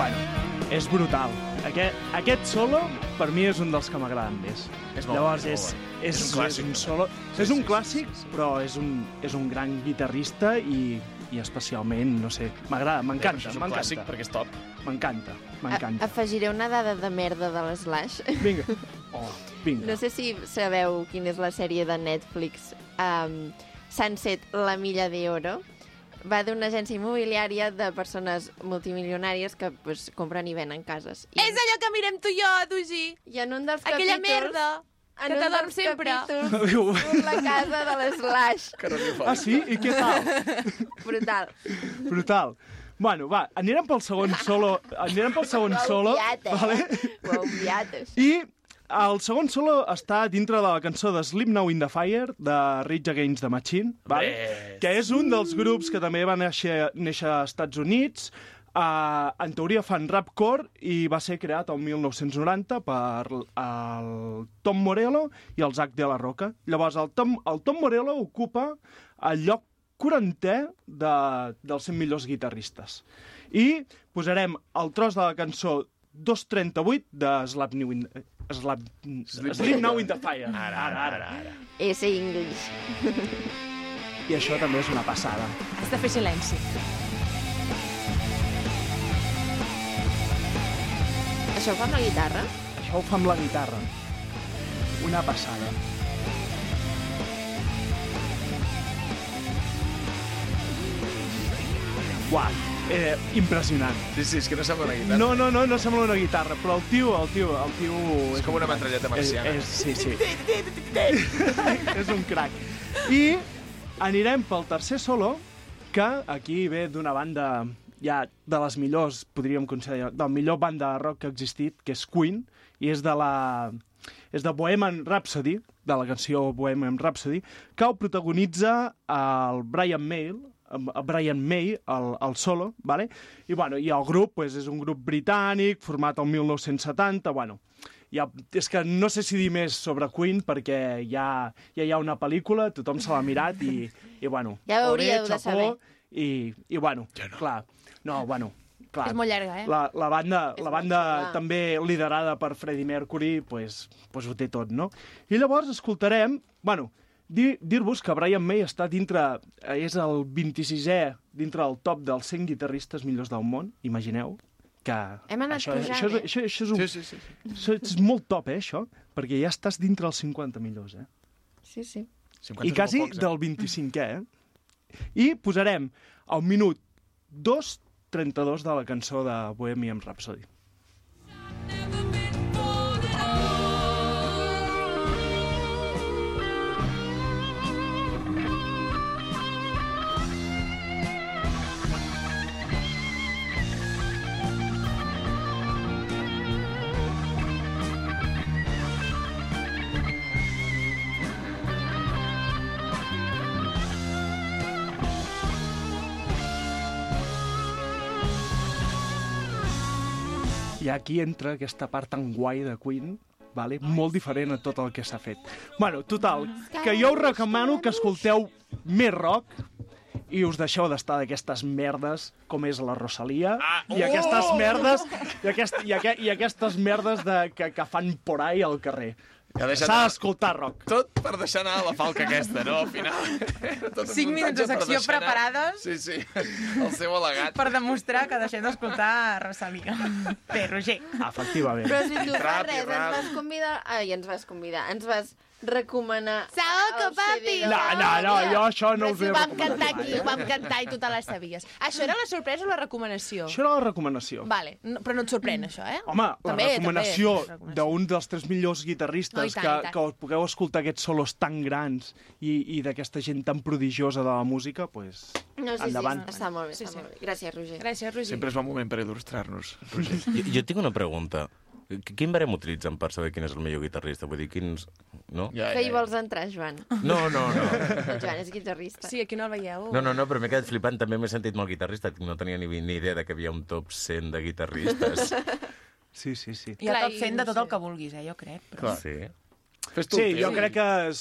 Bueno, és brutal. Aquest, aquest solo, per mi, és un dels que m'agraden més. És molt Llavors, bo, és, és bo. és, És un clàssic. És un, solo, Sí, és un sí, clàssic, però és un, és un gran guitarrista i, i especialment, no sé, m'agrada, m'encanta, És un m'encanta. clàssic perquè és top. M'encanta, A- m'encanta. Afegiré una dada de merda de l'Slash. Vinga. Oh, vinga. No sé si sabeu quina és la sèrie de Netflix um, Sunset, la milla de oro. Va d'una agència immobiliària de persones multimilionàries que pues, compren i venen cases. I, És allò que mirem tu i jo, Dugi. I en un dels Aquella capítols... merda en que t'adorm sempre. capítols la casa de l'Slash. Ah, sí? I què tal? Brutal. Brutal. Bueno, va, anirem pel segon solo. Anirem pel segon Ho ha solo. obviat, eh? Vale? Ho ha obviat, això. I el segon solo està dintre de la cançó de Sleep Now in the Fire, de Rage Against the Machine, vale? que és un dels grups que també va néixer, néixer als Estats Units, Uh, en teoria fan rapcore i va ser creat el 1990 per el Tom Morello i el Zac de la Roca. Llavors, el Tom, el Tom Morello ocupa el lloc 40è de, dels 100 millors guitarristes. I posarem el tros de la cançó 238 de Slap New in, Slap, Sleep Now in the Fire. Ara, ara, ara. ara. Ese English. I això també és una passada. Has de fer silenci. Això ho fa amb la guitarra? Això ho fa amb la guitarra. Una passada. Uau, eh, impressionant. Sí, sí, és que no sembla una guitarra. No, no, no, no sembla una guitarra, però el tio, el tio, el tio... És com una metralleta marciana. És, és, sí, sí. és un crac. I anirem pel tercer solo, que aquí ve d'una banda ja de les millors, podríem considerar, del millor banda de rock que ha existit, que és Queen, i és de la és de Bohemian Rhapsody, de la canció Bohemian Rhapsody, que ho protagonitza el Brian May, Brian May, el, el solo, vale? I, bueno, i el grup pues, és un grup britànic, format el 1970, bueno, ja, és que no sé si dir més sobre Queen perquè ja, ja hi ha una pel·lícula, tothom se l'ha mirat i, i bueno, Ja ho hauríeu de saber. I, i bueno, no. clar, no, bueno, clar. És molt llarga, eh? La, la banda, És la banda xula. també liderada per Freddie Mercury, pues, pues ho té tot, no? I llavors escoltarem, bueno, dir-vos que Brian May està dintre, eh, és el 26è dintre del top dels 100 guitarristes millors del món, imagineu, que Hem anat això, pujant, això, eh? això, això, és un, Sí, sí, sí. això és molt top, eh, això, perquè ja estàs dintre els 50 millors, eh? Sí, sí. 50 I és quasi pocs, eh? del 25è, eh? I posarem el minut 2.32 de la cançó de Bohemian Rhapsody. I aquí entra aquesta part tan guai de Queen, vale? molt diferent a tot el que s'ha fet. Bueno, total, que jo us recomano que escolteu més rock i us deixeu d'estar d'aquestes merdes com és la Rosalia ah, i aquestes oh! merdes i, aquest, i, aqu i aquestes merdes de, que, que fan por ahí al carrer. Ja deixat- S'ha d'escoltar rock. Tot per deixar anar la falca aquesta, no? Al final. Tot un Cinc minuts de secció anar- preparades. Sí, sí. El seu al·legat. Per demostrar que deixem d'escoltar Rosalia. Bé, Roger. Efectivament. Però si tu fa Rap i res, ens vas convidar... Ai, ens vas convidar. Ens vas recomanar... CD de- No, no, no, jo això no Però us si he ho vam recomanat cantar aquí, ho vam cantar i tu te les sabies. Això era la sorpresa o la recomanació? Això era la recomanació. Vale, no, però no et sorprèn, això, eh? Home, També, la recomanació d'un dels tres millors No, guitarristes i tant, que, i tant. que us pugueu escoltar aquests solos tan grans i, i d'aquesta gent tan prodigiosa de la música, pues, No, sí, endavant. sí, està molt bé, està molt bé. Gràcies, Roger. Gràcies, Roger. Sempre és bon moment per il·lustrar-nos. Roger. Jo, jo tinc una pregunta. Qu- Quin barem utilitzen per saber quin és el millor guitarrista? Vull dir, quins... No? Ja, Que hi vols entrar, Joan? No, no, no. El Joan és guitarrista. Sí, aquí no el veieu. No, no, no, però m'he quedat flipant. També m'he sentit molt guitarrista. No tenia ni, ni idea de que hi havia un top 100 de guitarristes. Sí, sí, sí. I fent no de tot el que vulguis, eh, jo crec. Però... Clar. Sí. Fes tu Sí, el jo crec que es,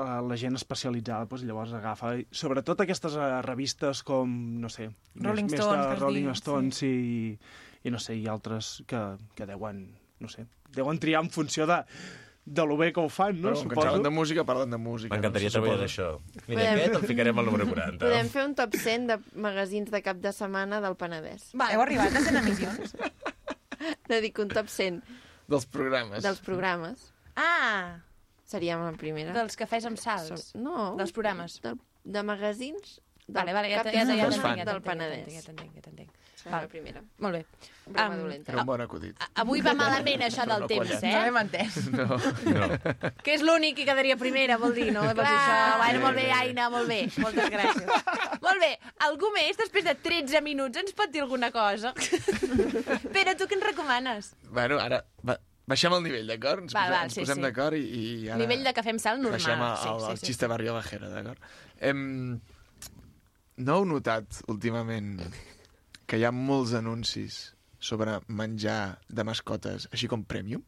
uh, la gent especialitzada doncs, llavors agafa, i sobretot aquestes uh, revistes com, no sé, Rolling més, Stones, Rolling Stones i, i no sé, i altres que, que deuen, no sé, deuen triar en funció de, de lo bé que ho fan, no? Però, Suposo. xerren de música, parlen de música. M'encantaria no? treballar d'això. Mira, Podem- aquest el ficarem al número 40. Podem fer un top 100 de magazins de cap de setmana del Penedès. Va, heu arribat a 100 emissions? No dic un top 100 Dels programes. dels programes. Ah, Seríem la primera. dels cafès amb salts. No. Dels programes. De, de magazins del Vale, vale, ja, cap ja, ja, de ja, ja, del Penedès. t'entenc, ja t'entenc, ja t'entenc. Serà la primera. Molt bé. Broma Am, dolenta. Era un bon acudit. Avui va malament això del No, temps, colla. No eh? hem entès. No. No. Que és l'únic que quedaria primera, vol dir, no? Clar. això. Bueno, molt bé, Aina, molt bé. Moltes gràcies. molt bé, algú més, després de 13 minuts, ens pot dir alguna cosa? Pere, tu què ens recomanes? Bueno, ara... Va, baixem el nivell, d'acord? Ens, posem, ens sí, posem sí. d'acord i, i ara... Nivell de cafè amb sal normal. Baixem a, sí, al, sí, al sí, xiste barrio bajera, d'acord? Hem... No heu notat, últimament, que hi ha molts anuncis sobre menjar de mascotes, així com premium?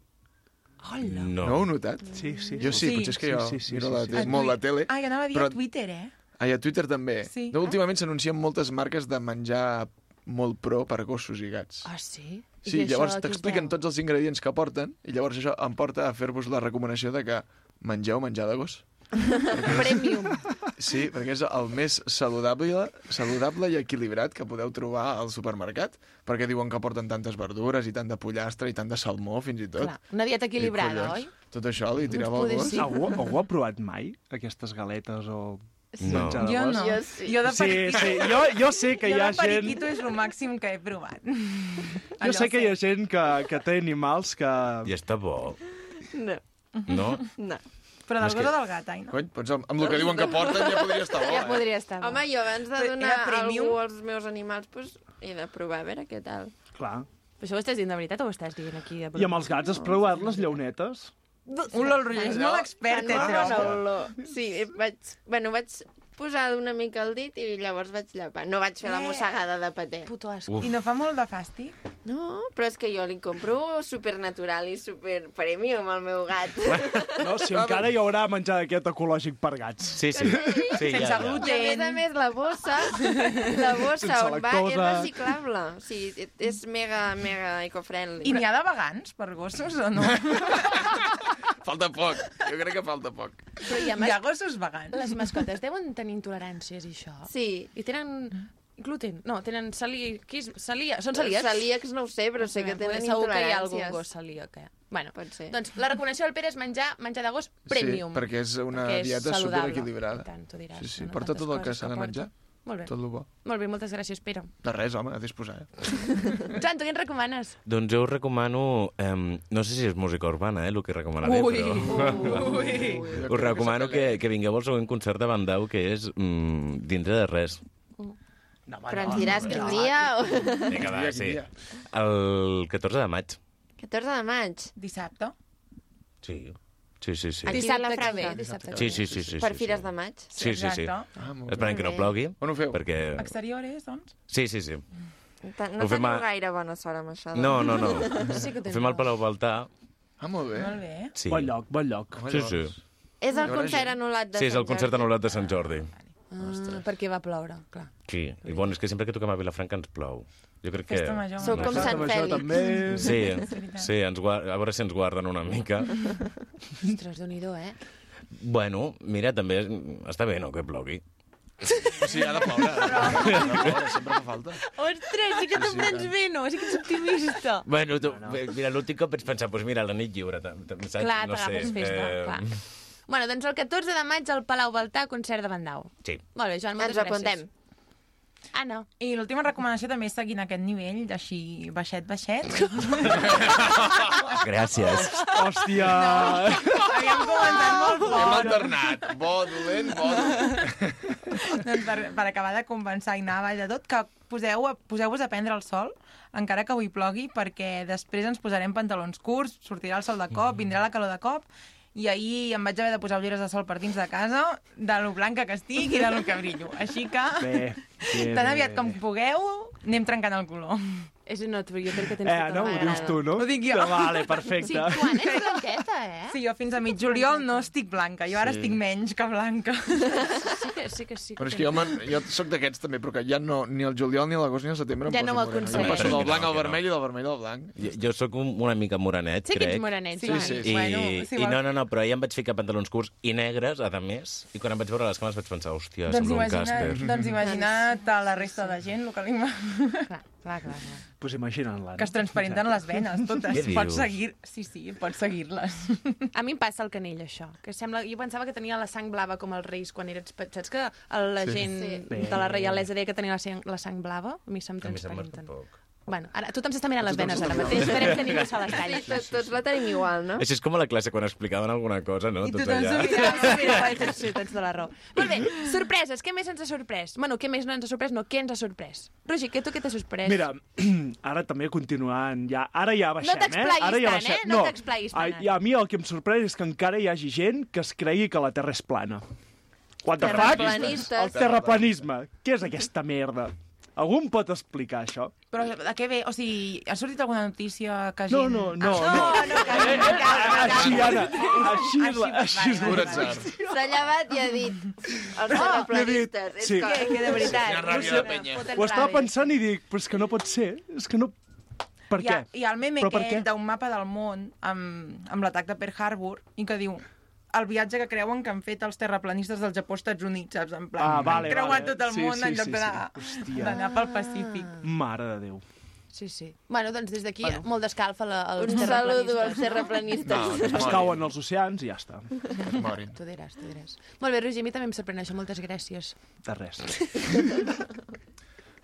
Hola. No. No ho heu notat? Sí, sí. Jo sí, Sí. potser és que jo Sí, sí, sí, miro sí, la, sí. tele- molt la tele. Ai, anava a dir Però- a Twitter, eh? Ah, i a Twitter també. Sí. No, últimament s'anuncien moltes marques de menjar molt pro per gossos i gats. Ah, sí? Sí, I llavors t'expliquen tots els ingredients que porten i llavors això em porta a fer-vos la recomanació de que mengeu menjar de gos. Premium. Sí, perquè és el més saludable, saludable i equilibrat que podeu trobar al supermercat, perquè diuen que porten tantes verdures i tant de pollastre i tant de salmó, fins i tot. Clar, una dieta equilibrada, oi? Tot això li tirava al poder gos. sí. Algú, algú ha provat mai aquestes galetes o No. menjar de Jo no. Jo sí. Jo de Sí, periquito... sí, jo, jo sé que jo hi ha de gent... periquito és el màxim que he provat. Jo sé que hi ha gent que, que té animals que... I està bo. No. No? No. Però del gos o del gat, ai, no? Cony, doncs amb, amb el que diuen que porten ja podria estar bo, Ja eh? podria estar. Home, jo abans de Però donar era premium? algú als meus animals, pues, he de provar a veure què tal. Clar. Però això ho estàs dient de veritat o ho estàs dient aquí? De I amb els gats has provat les llaunetes? Un lol, Roger, és molt expert, eh, Fan molt trobo. bona olor. Sí, vaig, bueno, vaig posar una mica el dit i llavors vaig llapar. No vaig fer la Eh. mossegada de paté. Puto asc. Uf. I no fa molt de fàstic? No, però és que jo li compro supernatural i super premium al meu gat. No, si encara hi haurà menjar d'aquest ecològic per gats. Sí, sí. sí Sense ja, ja. gluten. I a més a més, la bossa, la bossa Sense on va és reciclable. O sigui, és mega, mega eco-friendly. I n'hi ha de vegans per gossos o no? Falta poc. Jo crec que falta poc. Però hi ha, Hi ha mas... gossos vegans. les mascotes deuen tenir intoleràncies i això. Sí. I tenen gluten. No, tenen? Celíacs. Són celíacs? Celíacs no ho sé, però sé que tenen Segur que hi ha algun intoleràncies. gos celíac. Eh? Bueno, Pot ser. doncs la recomanació del Pere és menjar menjar de gos premium. Sí, perquè és una perquè és dieta superequilibrada. I tant, tu diràs. Sí, sí, no? porta tot el que s'ha de porta. Molt bé. Tot el bo. Molt bé, moltes gràcies, Pere. De res, home, a disposar. Eh? Joan, tu què ens recomanes? Doncs jo us recomano... Eh, no sé si és música urbana, eh, el que recomanaré, Ui, però... ui. us recomano que, que vingueu al següent concert de Bandau, que és mm, dintre de res. No, home, Però ens diràs no, quin no. dia? O... Vinga, va, sí. El 14 de maig. 14 de maig. Dissabte? Sí. Sí, sí, sí. Aquí a Dissabte que Vilafranca. ve. Dissabte que Sí, sí, sí. sí, Per Fires de maig. Sí, sí, sí. Ah, bé. Esperem que no plogui, On ho feu? perquè... Exteriores, doncs? Sí, sí, sí. No fem teniu a- gaire bona sort amb això. No, no, no. Sí que Ho fem al Palau Baltà. Ah, molt bé. Molt bé. Sí. Bon lloc, bon lloc. Sí, sí. llavors, És el concert anul·lat de Sí, és Sant el concert Jordi. anul·lat de Sant Jordi. Ah, perquè va ploure, clar. Sí, i bueno, és que sempre que toquem a Vilafranca ens plou. Jo crec que... Festa major. Sou com Sant Fèlix. Sí, sí ens guard... a veure si ens guarden una mica. Ostres, déu nhi eh? Bueno, mira, també està bé, no?, que plogui. O sigui, ha de ploure. Ha de ploure, sempre fa falta. Ostres, sí que te'n prens bé, no? Sí que ets optimista. Bueno, tu, mira, l'últim cop vaig pensar, doncs mira, la nit lliure, saps? Clar, no sé, festa, clar. Bueno, doncs el 14 de maig al Palau Baltà, concert de Bandau. Sí. Molt bé, Joan, moltes Ens ho apuntem. Anna. I l'última recomanació també és seguint aquest nivell, així baixet, baixet. Gràcies. Hòstia! Havíem començat molt Hem fort. alternat. Bo, dolent, bo, dolent. doncs per, per acabar de compensar i anar avall de tot, que poseu, poseu-vos a prendre el sol, encara que avui plogui, perquè després ens posarem pantalons curts, sortirà el sol de cop, vindrà la calor de cop, i ahir em vaig haver de posar ulleres de sol per dins de casa, de lo blanca que estic i de lo que brillo. Així que, Bé, bé, tan aviat bé. com pugueu, anem trencant el color. És no, però jo crec que tens Eh, tota no, la ho dius tu, no? Ho dic jo. Vale, perfecte. Sí, quan ets blanqueta, eh? Sí, jo fins a mig juliol no estic blanca, jo ara Sí. estic menys que blanca. Sí que sí. Que sí Però és que jo, man, jo sóc d'aquests també, però que ja no, ni el juliol, ni l'agost, ni el setembre em Ja poso no moreno. Jo passo del blanc al vermell i del vermell al blanc. Jo, jo sóc un, una mica morenet, Sí que crec. ets morenet, Sí, Joan. sí, sí. I, Bueno, si I no, no, no, però ahir em vaig ficar pantalons curts i negres, a més, i quan em vaig veure les cames vaig pensar, hòstia, doncs, sembla un imagina't, càster. doncs imagina't a la resta de gent, el que li... Clar, clar, clar. clar. Pues imagina't la que es transparenten les venes, totes. Què Pots seguir... Sí, sí, pots seguir-les. A mi em passa el canell, això. Que sembla... Jo pensava que tenia la sang blava com els reis quan eres... pe- Saps que la Sí. gent Sí. de la reialesa deia que tenia la sang, la sang blava? A mi se'm A transparenten. Bueno, ara tothom s'està mirant les venes ara mateix. Esperem que ningú se les Sí, talli. tots, tots la tenim igual, no? Això és com a la classe quan explicaven alguna cosa, no? I Tots tothom allà. s'ho mirava. Mira, tens, sí, tens de la raó. Molt bé, sorpreses. Què més ens ha sorprès? Bueno, què més no ens ha sorprès? No, què ens ha sorprès? Roger, què tu què t'ha sorprès? Mira, ara també continuant, ja, ara ja baixem, No eh? Ara ja tant, baixem. eh? No t'explaguis, a, Manat. i a mi el que em sorprèn és que encara hi hagi gent que es cregui que la Terra és plana. What the fuck? El terraplanisme. Què és aquesta merda? Algú em pot explicar això? Però de què ve? O sigui, ha sortit alguna notícia que No, gent... no, no, Ah, no. no, així. Anna, així és la- així és la-. S'ha llevat i ha dit els terraplanistes. És sí. Que, que de veritat. Quina ràbia de penya. Foten Ho estava pensant i dic, però és que no pot ser. És que no... Per Hi ha, què? hi ha el meme aquest què? d'un mapa del món amb, amb l'atac de Pearl Harbor i que diu el viatge que creuen que han fet els terraplanistes del Japó als Estats Units, saps? En plan, Ah, vale, han creuat vale. tot el Sí, món sí, en lloc sí, d'anar sí. D'anar pel Pacífic. Mare de Déu. Sí, sí. Bueno, doncs des d'aquí bueno. molt d'escalf a la- als Un saludo als terraplanistes. terraplanistes. No, Es cauen als oceans i ja està. Morin. Tu diràs, tu diràs. Molt bé, Roger, a mi també em sorprèn això. Moltes gràcies. De res.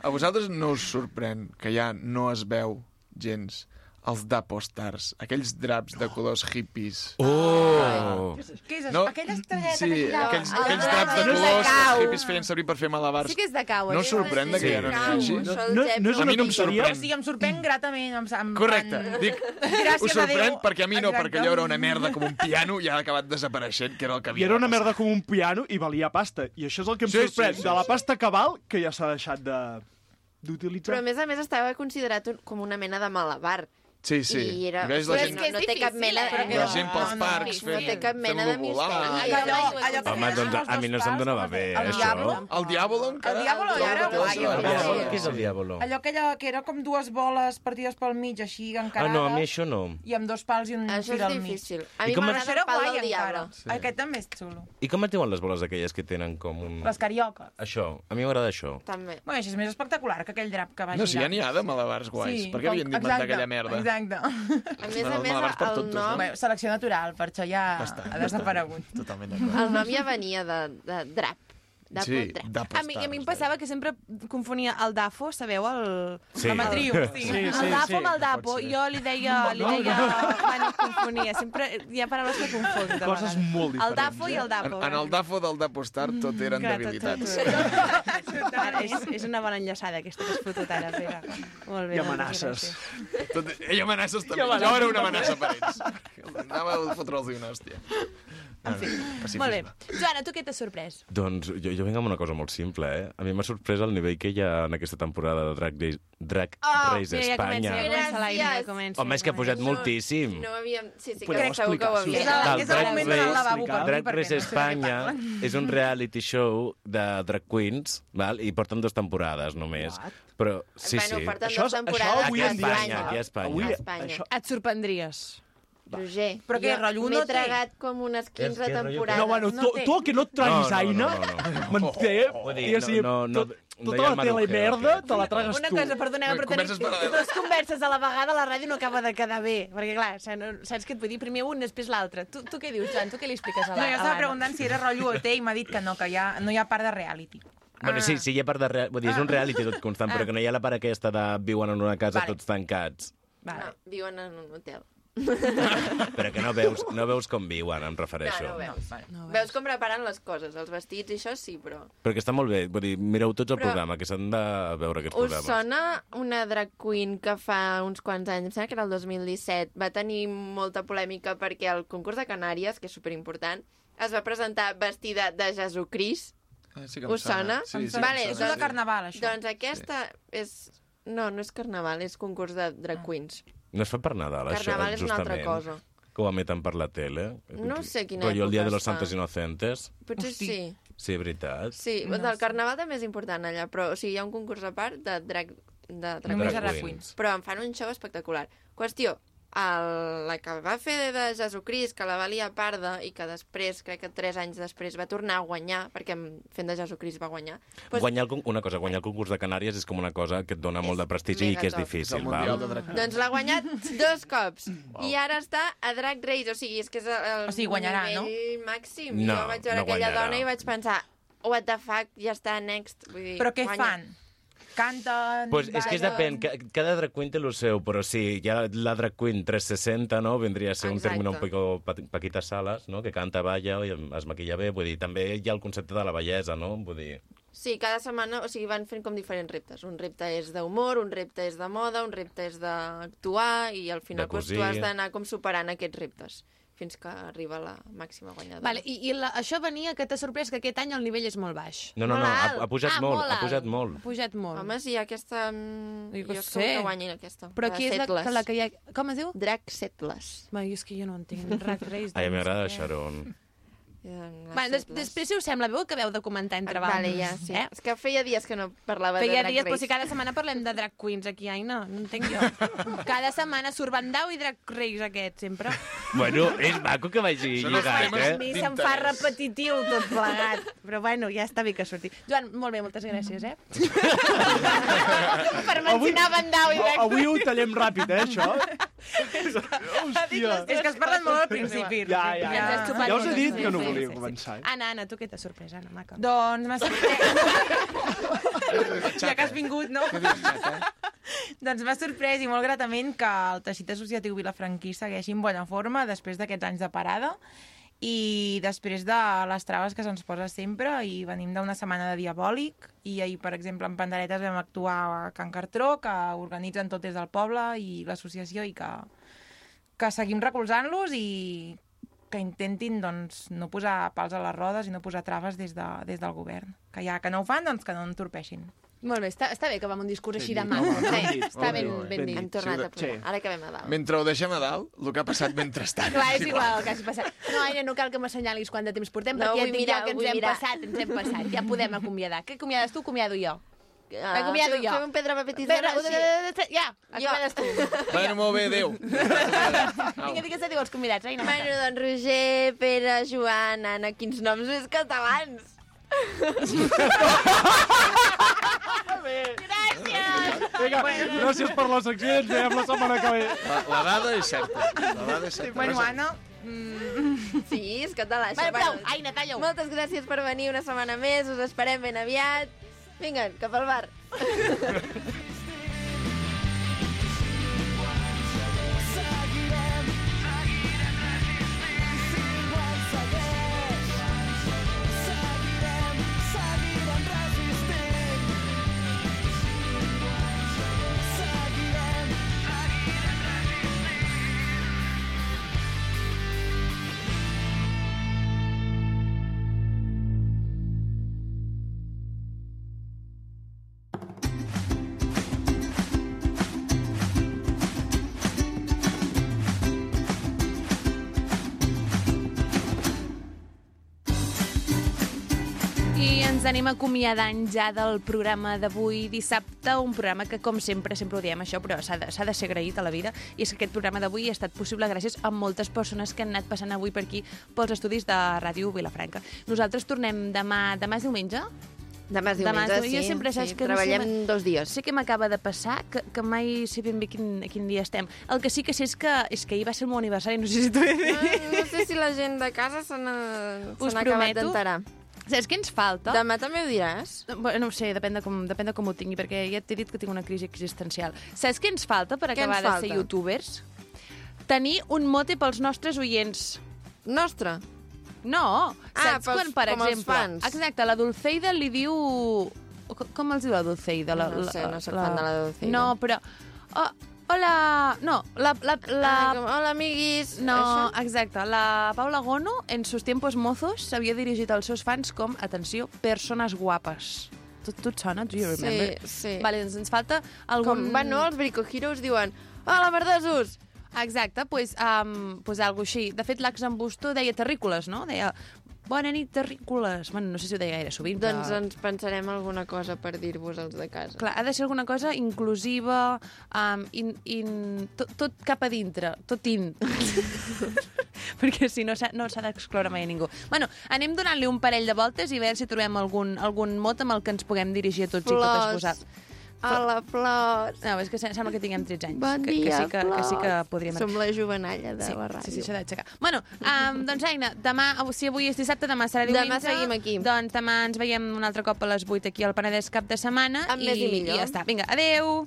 A vosaltres no us sorprèn que ja no es veu gens els d'apostars, aquells draps de colors hippies. Oh! Què és això? No? Aquella estrelleta Sí, que girava. aquells, Ah, aquells ah, draps de ah, colors que els hippies feien servir per fer malabars. Sí que és de cau, No us sorprèn de que ja no n'hi hagi? No, no, no és A una mi no em tonteria. O sigui, em sorprèn gratament. Em, em, Correcte. Dic, us sorprèn perquè a mi no, Exacte. perquè allò era una merda com un piano i ha acabat desapareixent, que era el que I havia era una merda com un piano i valia pasta. I això és el que em Sí, sí, sorprèn. sí, de la sí. pasta cabal, que ja s'ha deixat de d'utilitzar. Però a més a més estava considerat un, com una mena de malabar. Sí, sí. I era... I veus la gent- no, no té cap mena... eh? La gent pels no, no, parcs no, fent- té cap mena de fent-lo volar. misteri. Allò, allò que Home, doncs a mi no se'm donava bé, El això. Diablo? El Diabolo encara... El Diablo trobo era guai. Què és el Diabolo? Allò que, era, que era com dues boles partides pel mig, així, Ah, encarades. no, a mi això no. I amb dos pals i un Això fil és al mig. difícil. A I mi això m'agrada el pal del. Sí. Aquest també és xulo. I com es diuen les boles aquelles que tenen com un... Les carioques. Això, a mi m'agrada això. També. Bueno, això és més espectacular que aquell drap que va No, sí, ja girar. n'hi ha de malabars guais. Per què havien d'inventar aquella merda? Exacte. A més a més, el tontos, nom, no? Bé, selecció natural, per això ja Bastant, ha desaparegut. Totalment d'acord. el nom ja venia de, de drap. De Sí, d'apostars. A mi, a mi em passava que sempre confonia el Dafo, sabeu? El... Sí. La matriu. Sí. Sí, sí, el Dafo sí. amb el Dapo. Jo li deia... Li deia... Bueno, confonia. Sempre hi ha paraules que confon. de Coses vegades. molt El diferents. Dafo i el En, Dapo. en el dafo del d'apostar tot eren Clar, tot, debilitats. tot, tot. Ara, és, és una bona enllaçada aquesta que has fotut ara, Pere. Molt bé. I moltes amenaces. gràcies. Tot, ell amenaces també. amenaces Jo era una amenaça per ells. Anava a fotre'ls una hòstia. En fi, molt bé. Joana, tu què t'ha sorprès? Doncs jo, jo vinc amb una cosa molt simple, eh? A mi m'ha sorprès el nivell que hi ha en aquesta temporada de Drag Race, Drag Oh, Race mira, ja comença, ja comença ja comença. Home, és que ha pujat moltíssim. No havíem... Sí, sí, Podeu crec segur que ho havíem. Del és el moment al lavabo Drag Race no Espanya és un reality show de drag queens, val? i porten dues temporades només. Però, sí, bueno, sí. Això això avui en dia Espanya. Aquí a Espanya. Avui, A Espanya. això... Et sorprendries. Roger, Però què, rotllo, m'he no té? tragat com unes 15 És temporades. No, bueno, No tu, té. tu que no et traguis No, no, Aina, no, no, no. manté, Vull dir, diguéssim, no, no, tot, no tota la el tele i merda te la tragues Una tu. cosa, perdoneu, però paral·leles. dues converses a la vegada a la ràdio no acaba de quedar bé. Perquè, clar, saps, no, saps què et vull dir? Primer un, després l'altre. Tu, tu què dius, Joan? Tu què li expliques a No, la jo estava l'Anna? preguntant si era rotllo OT i m'ha dit que no, que ha, no hi ha part de reality. Bueno, sí, sí, hi ha part de... Real... Vull dir, és un reality tot constant, però que no hi ha la part aquesta de viuen en una casa Vale. tots tancats. No, viuen en un hotel. Però que no veus, no veus com viuen, em refereixo. No, no veus. No, Veus com preparen les coses, els vestits i això sí, però... Perquè està molt bé, vull dir, mireu tots el Però- programa, que s'han de veure aquests Us programes. sona una drag queen que fa uns quants anys, em sembla que era el 2017, va tenir molta polèmica perquè el concurs de Canàries, que és superimportant, es va presentar vestida de Jesucrist. Ah, sí que em Us sona? Sí, sí, vale, em És sona, de carnaval, això. Doncs aquesta és... No, no és carnaval, és concurs de drag queens. No es fa per Nadal, això, Carnaval és una altra justament. cosa. Que ho emeten per la tele. No sé quina Rollo el dia de los santos inocentes. Potser sí. Sí, veritat. Sí, no el carnaval també és important allà, però o sigui, hi ha un concurs a part de drag, de drag, Només drag queens. Però em fan un show espectacular. Qüestió, el, la que va fer de Jesucrist, que la valia parda i que després, crec que tres anys després, va tornar a guanyar, perquè fent de Jesucrist va guanyar. Pues... Guanyar el, con- una cosa, guanyar el concurs de Canàries és com una cosa que et dona molt de prestigi i que és top. difícil, És val? de Doncs l'ha guanyat dos cops. I ara està a Drag Race, o sigui, és que és el O sigui, guanyarà, no? nivell màxim. No, jo vaig veure no aquella guanyarà. dona i vaig pensar, what the fuck, ja està, next. Vull dir, Però què guanya. fan? Canten, Pues és que és depèn, ca- cada drag queen té el seu, però sí, ha la drag queen 360, no? Vindria a ser un Exacte. término un poco pa- Paquita Salas, no? Que canta, balla i es maquilla bé, vull dir, també hi ha el concepte de la bellesa, no? Vull dir... Sí, cada setmana, o sigui, van fent com diferents reptes. Un repte és d'humor, un repte és de moda, un repte és d'actuar, i al final cosir. tu has d'anar com superant aquests reptes fins que arriba la màxima guanyadora. Vale, i, i la, això venia que t'ha sorprès que aquest any el nivell és molt baix. No, no, no, Molt ha- alt. ha pujat ah, molt, ha alt. pujat molt. Ha pujat molt. Home, sí, aquesta... mm, Jo Jo sé. que guanyin aquesta. Però qui és la, que, la que hi ha... Com es diu? Drag Settless. Va, jo és que jo no entenc. Drag Race. Ai, no m'agrada què. Sharon. Va, des, després, si us sembla, veu que acabeu de comentar entre Vale, bandes. ja, sí. Eh? És que feia dies que no parlava Feia de Drag dies, Race. però si cada setmana parlem de drag queens aquí, ai, no, no entenc jo. Cada setmana surt Bandau i drag race aquest, sempre. Bueno, és maco que vagi Són lligat, temes A eh? mi se'm fa repetitiu tot plegat. Però bueno, ja està bé que surti. Joan, molt bé, moltes gràcies, eh? per mencionar Bandau i drag Avui ho tallem ràpid, eh, això? Hòstia. És que es parlen molt al principi. Ja, ja, ja. Has Ja us he dit que no sí, volia sí, sí. començar. eh? Anna, Anna, tu què t'ha sorprès, Anna, maca? Doncs m'ha sorprès... ja que has vingut, no? doncs m'ha sorprès i molt gratament que el teixit associatiu vilafranquí segueixi en bona forma després d'aquests anys de parada i després de les traves que se'ns posa sempre i venim d'una setmana de diabòlic i ahir, per exemple, en Panderetes vam actuar a Can Cartró, que organitzen tot des del poble i l'associació i que, que seguim recolzant-los i que intentin doncs, no posar pals a les rodes i no posar traves des, de, des del govern. Que ja que no ho fan, doncs que no entorpeixin. Molt bé, està, està bé que vam un discurs així de ben Sí, està ben, ben dit. Hem tornat Sí, a plorar. Ara que vam a dalt. Mentre ho deixem a dalt, el que ha passat mentrestant. Clar, és igual el que hagi passat. No, Aina, no cal que m'assenyalis quant de temps portem, No, perquè ja et dic mirar, jo que ens hem mirar. passat, ens hem passat. Ja podem acomiadar. Què acomiades tu, acomiado jo. Ah, Acomiado fem- jo. Fem un pedra, paper, sí. Ja, acomiades tu. Bueno, molt bé, adéu. Vinga, digues adéu als convidats, Aina. Bueno, doncs Roger, Pere, Joan, Anna, quins noms més catalans. Gràcies! Vinga, gràcies per la secció i ens veiem la setmana que ve. La, la dada és certa. La dada és certa. Bueno, Anna, Sí, és català. Vale, això. prou, Aina, talla-ho. Moltes gràcies per venir una setmana més, us esperem ben aviat. Vinga, cap al bar. anem acomiadant ja del programa d'avui dissabte, un programa que, com sempre, sempre ho diem això, però s'ha de, de ser agraït a la vida, i és que aquest programa d'avui ha estat possible gràcies a moltes persones que han anat passant avui per aquí pels estudis de Ràdio Vilafranca. Nosaltres tornem demà, demà és diumenge? Demà és diumenge, Jo sí, sempre sí, saps que treballem no sé, dos dies. Sé que m'acaba de passar, que, que mai sé ben bé quin, a quin dia estem. El que sí que sé és que, és que ahir va ser el meu aniversari, no sé si t'ho he dit. Ah, no sé si la gent de casa se n'ha acabat d'enterar. Saps què ens falta? Demà també ho diràs? Bueno, no ho sé, depèn de, com, depèn de com ho tingui, perquè ja t'he dit que tinc una crisi existencial. Saps què ens falta per acabar de ser falta? youtubers? Tenir un mote pels nostres oients. Nostre? No. Ah, Saps pels- quan, per com els exemple... fans. Exacte, la Dulceida li diu... Co- Com els diu la Dulceida? La, No sé, no soc fan de la Dulceida. No, però... Oh, hola... No, la... la, la... Ah, com, hola, amiguis. No, Això? exacte. La Paula Gono, en sus tiempos mozos, s'havia dirigit als seus fans com, atenció, persones guapes. Tu, tu et sona? Do you Sí, remember? sí. Vale, doncs ens falta algun... Com van, no? Els Brico Heroes diuen Hola, verdesos! Exacte, doncs pues, um, pues algo així. De fet, l'Ax Busto deia terrícoles, no? Deia, bona nit, terrícoles. Bueno, no sé si ho deia gaire sovint, Doncs però... ens pensarem alguna cosa per dir-vos els de casa. Clar, ha de ser alguna cosa inclusiva, um, in, in, tot, tot cap a dintre, tot in. Perquè si no s'ha no s'ha d'excloure mai a ningú. Bueno, anem donant-li un parell de voltes i a veure si trobem algun, algun mot amb el que ens puguem dirigir a tots i totes Flors. vosaltres. Hola, flors. No, és que se- sembla que tinguem 13 anys. Bon que, que, dia, sí que, que sí que podríem... Som la jovenalla de sí, la ràdio. Sí, sí, això d'aixecar. Bueno, um, doncs Aina, demà, si avui és dissabte, demà serà diumenge. Demà seguim aquí. Doncs demà ens veiem un altre cop a les 8 aquí al Penedès cap de setmana. Amb més i millor. I ja està. Vinga, adeu!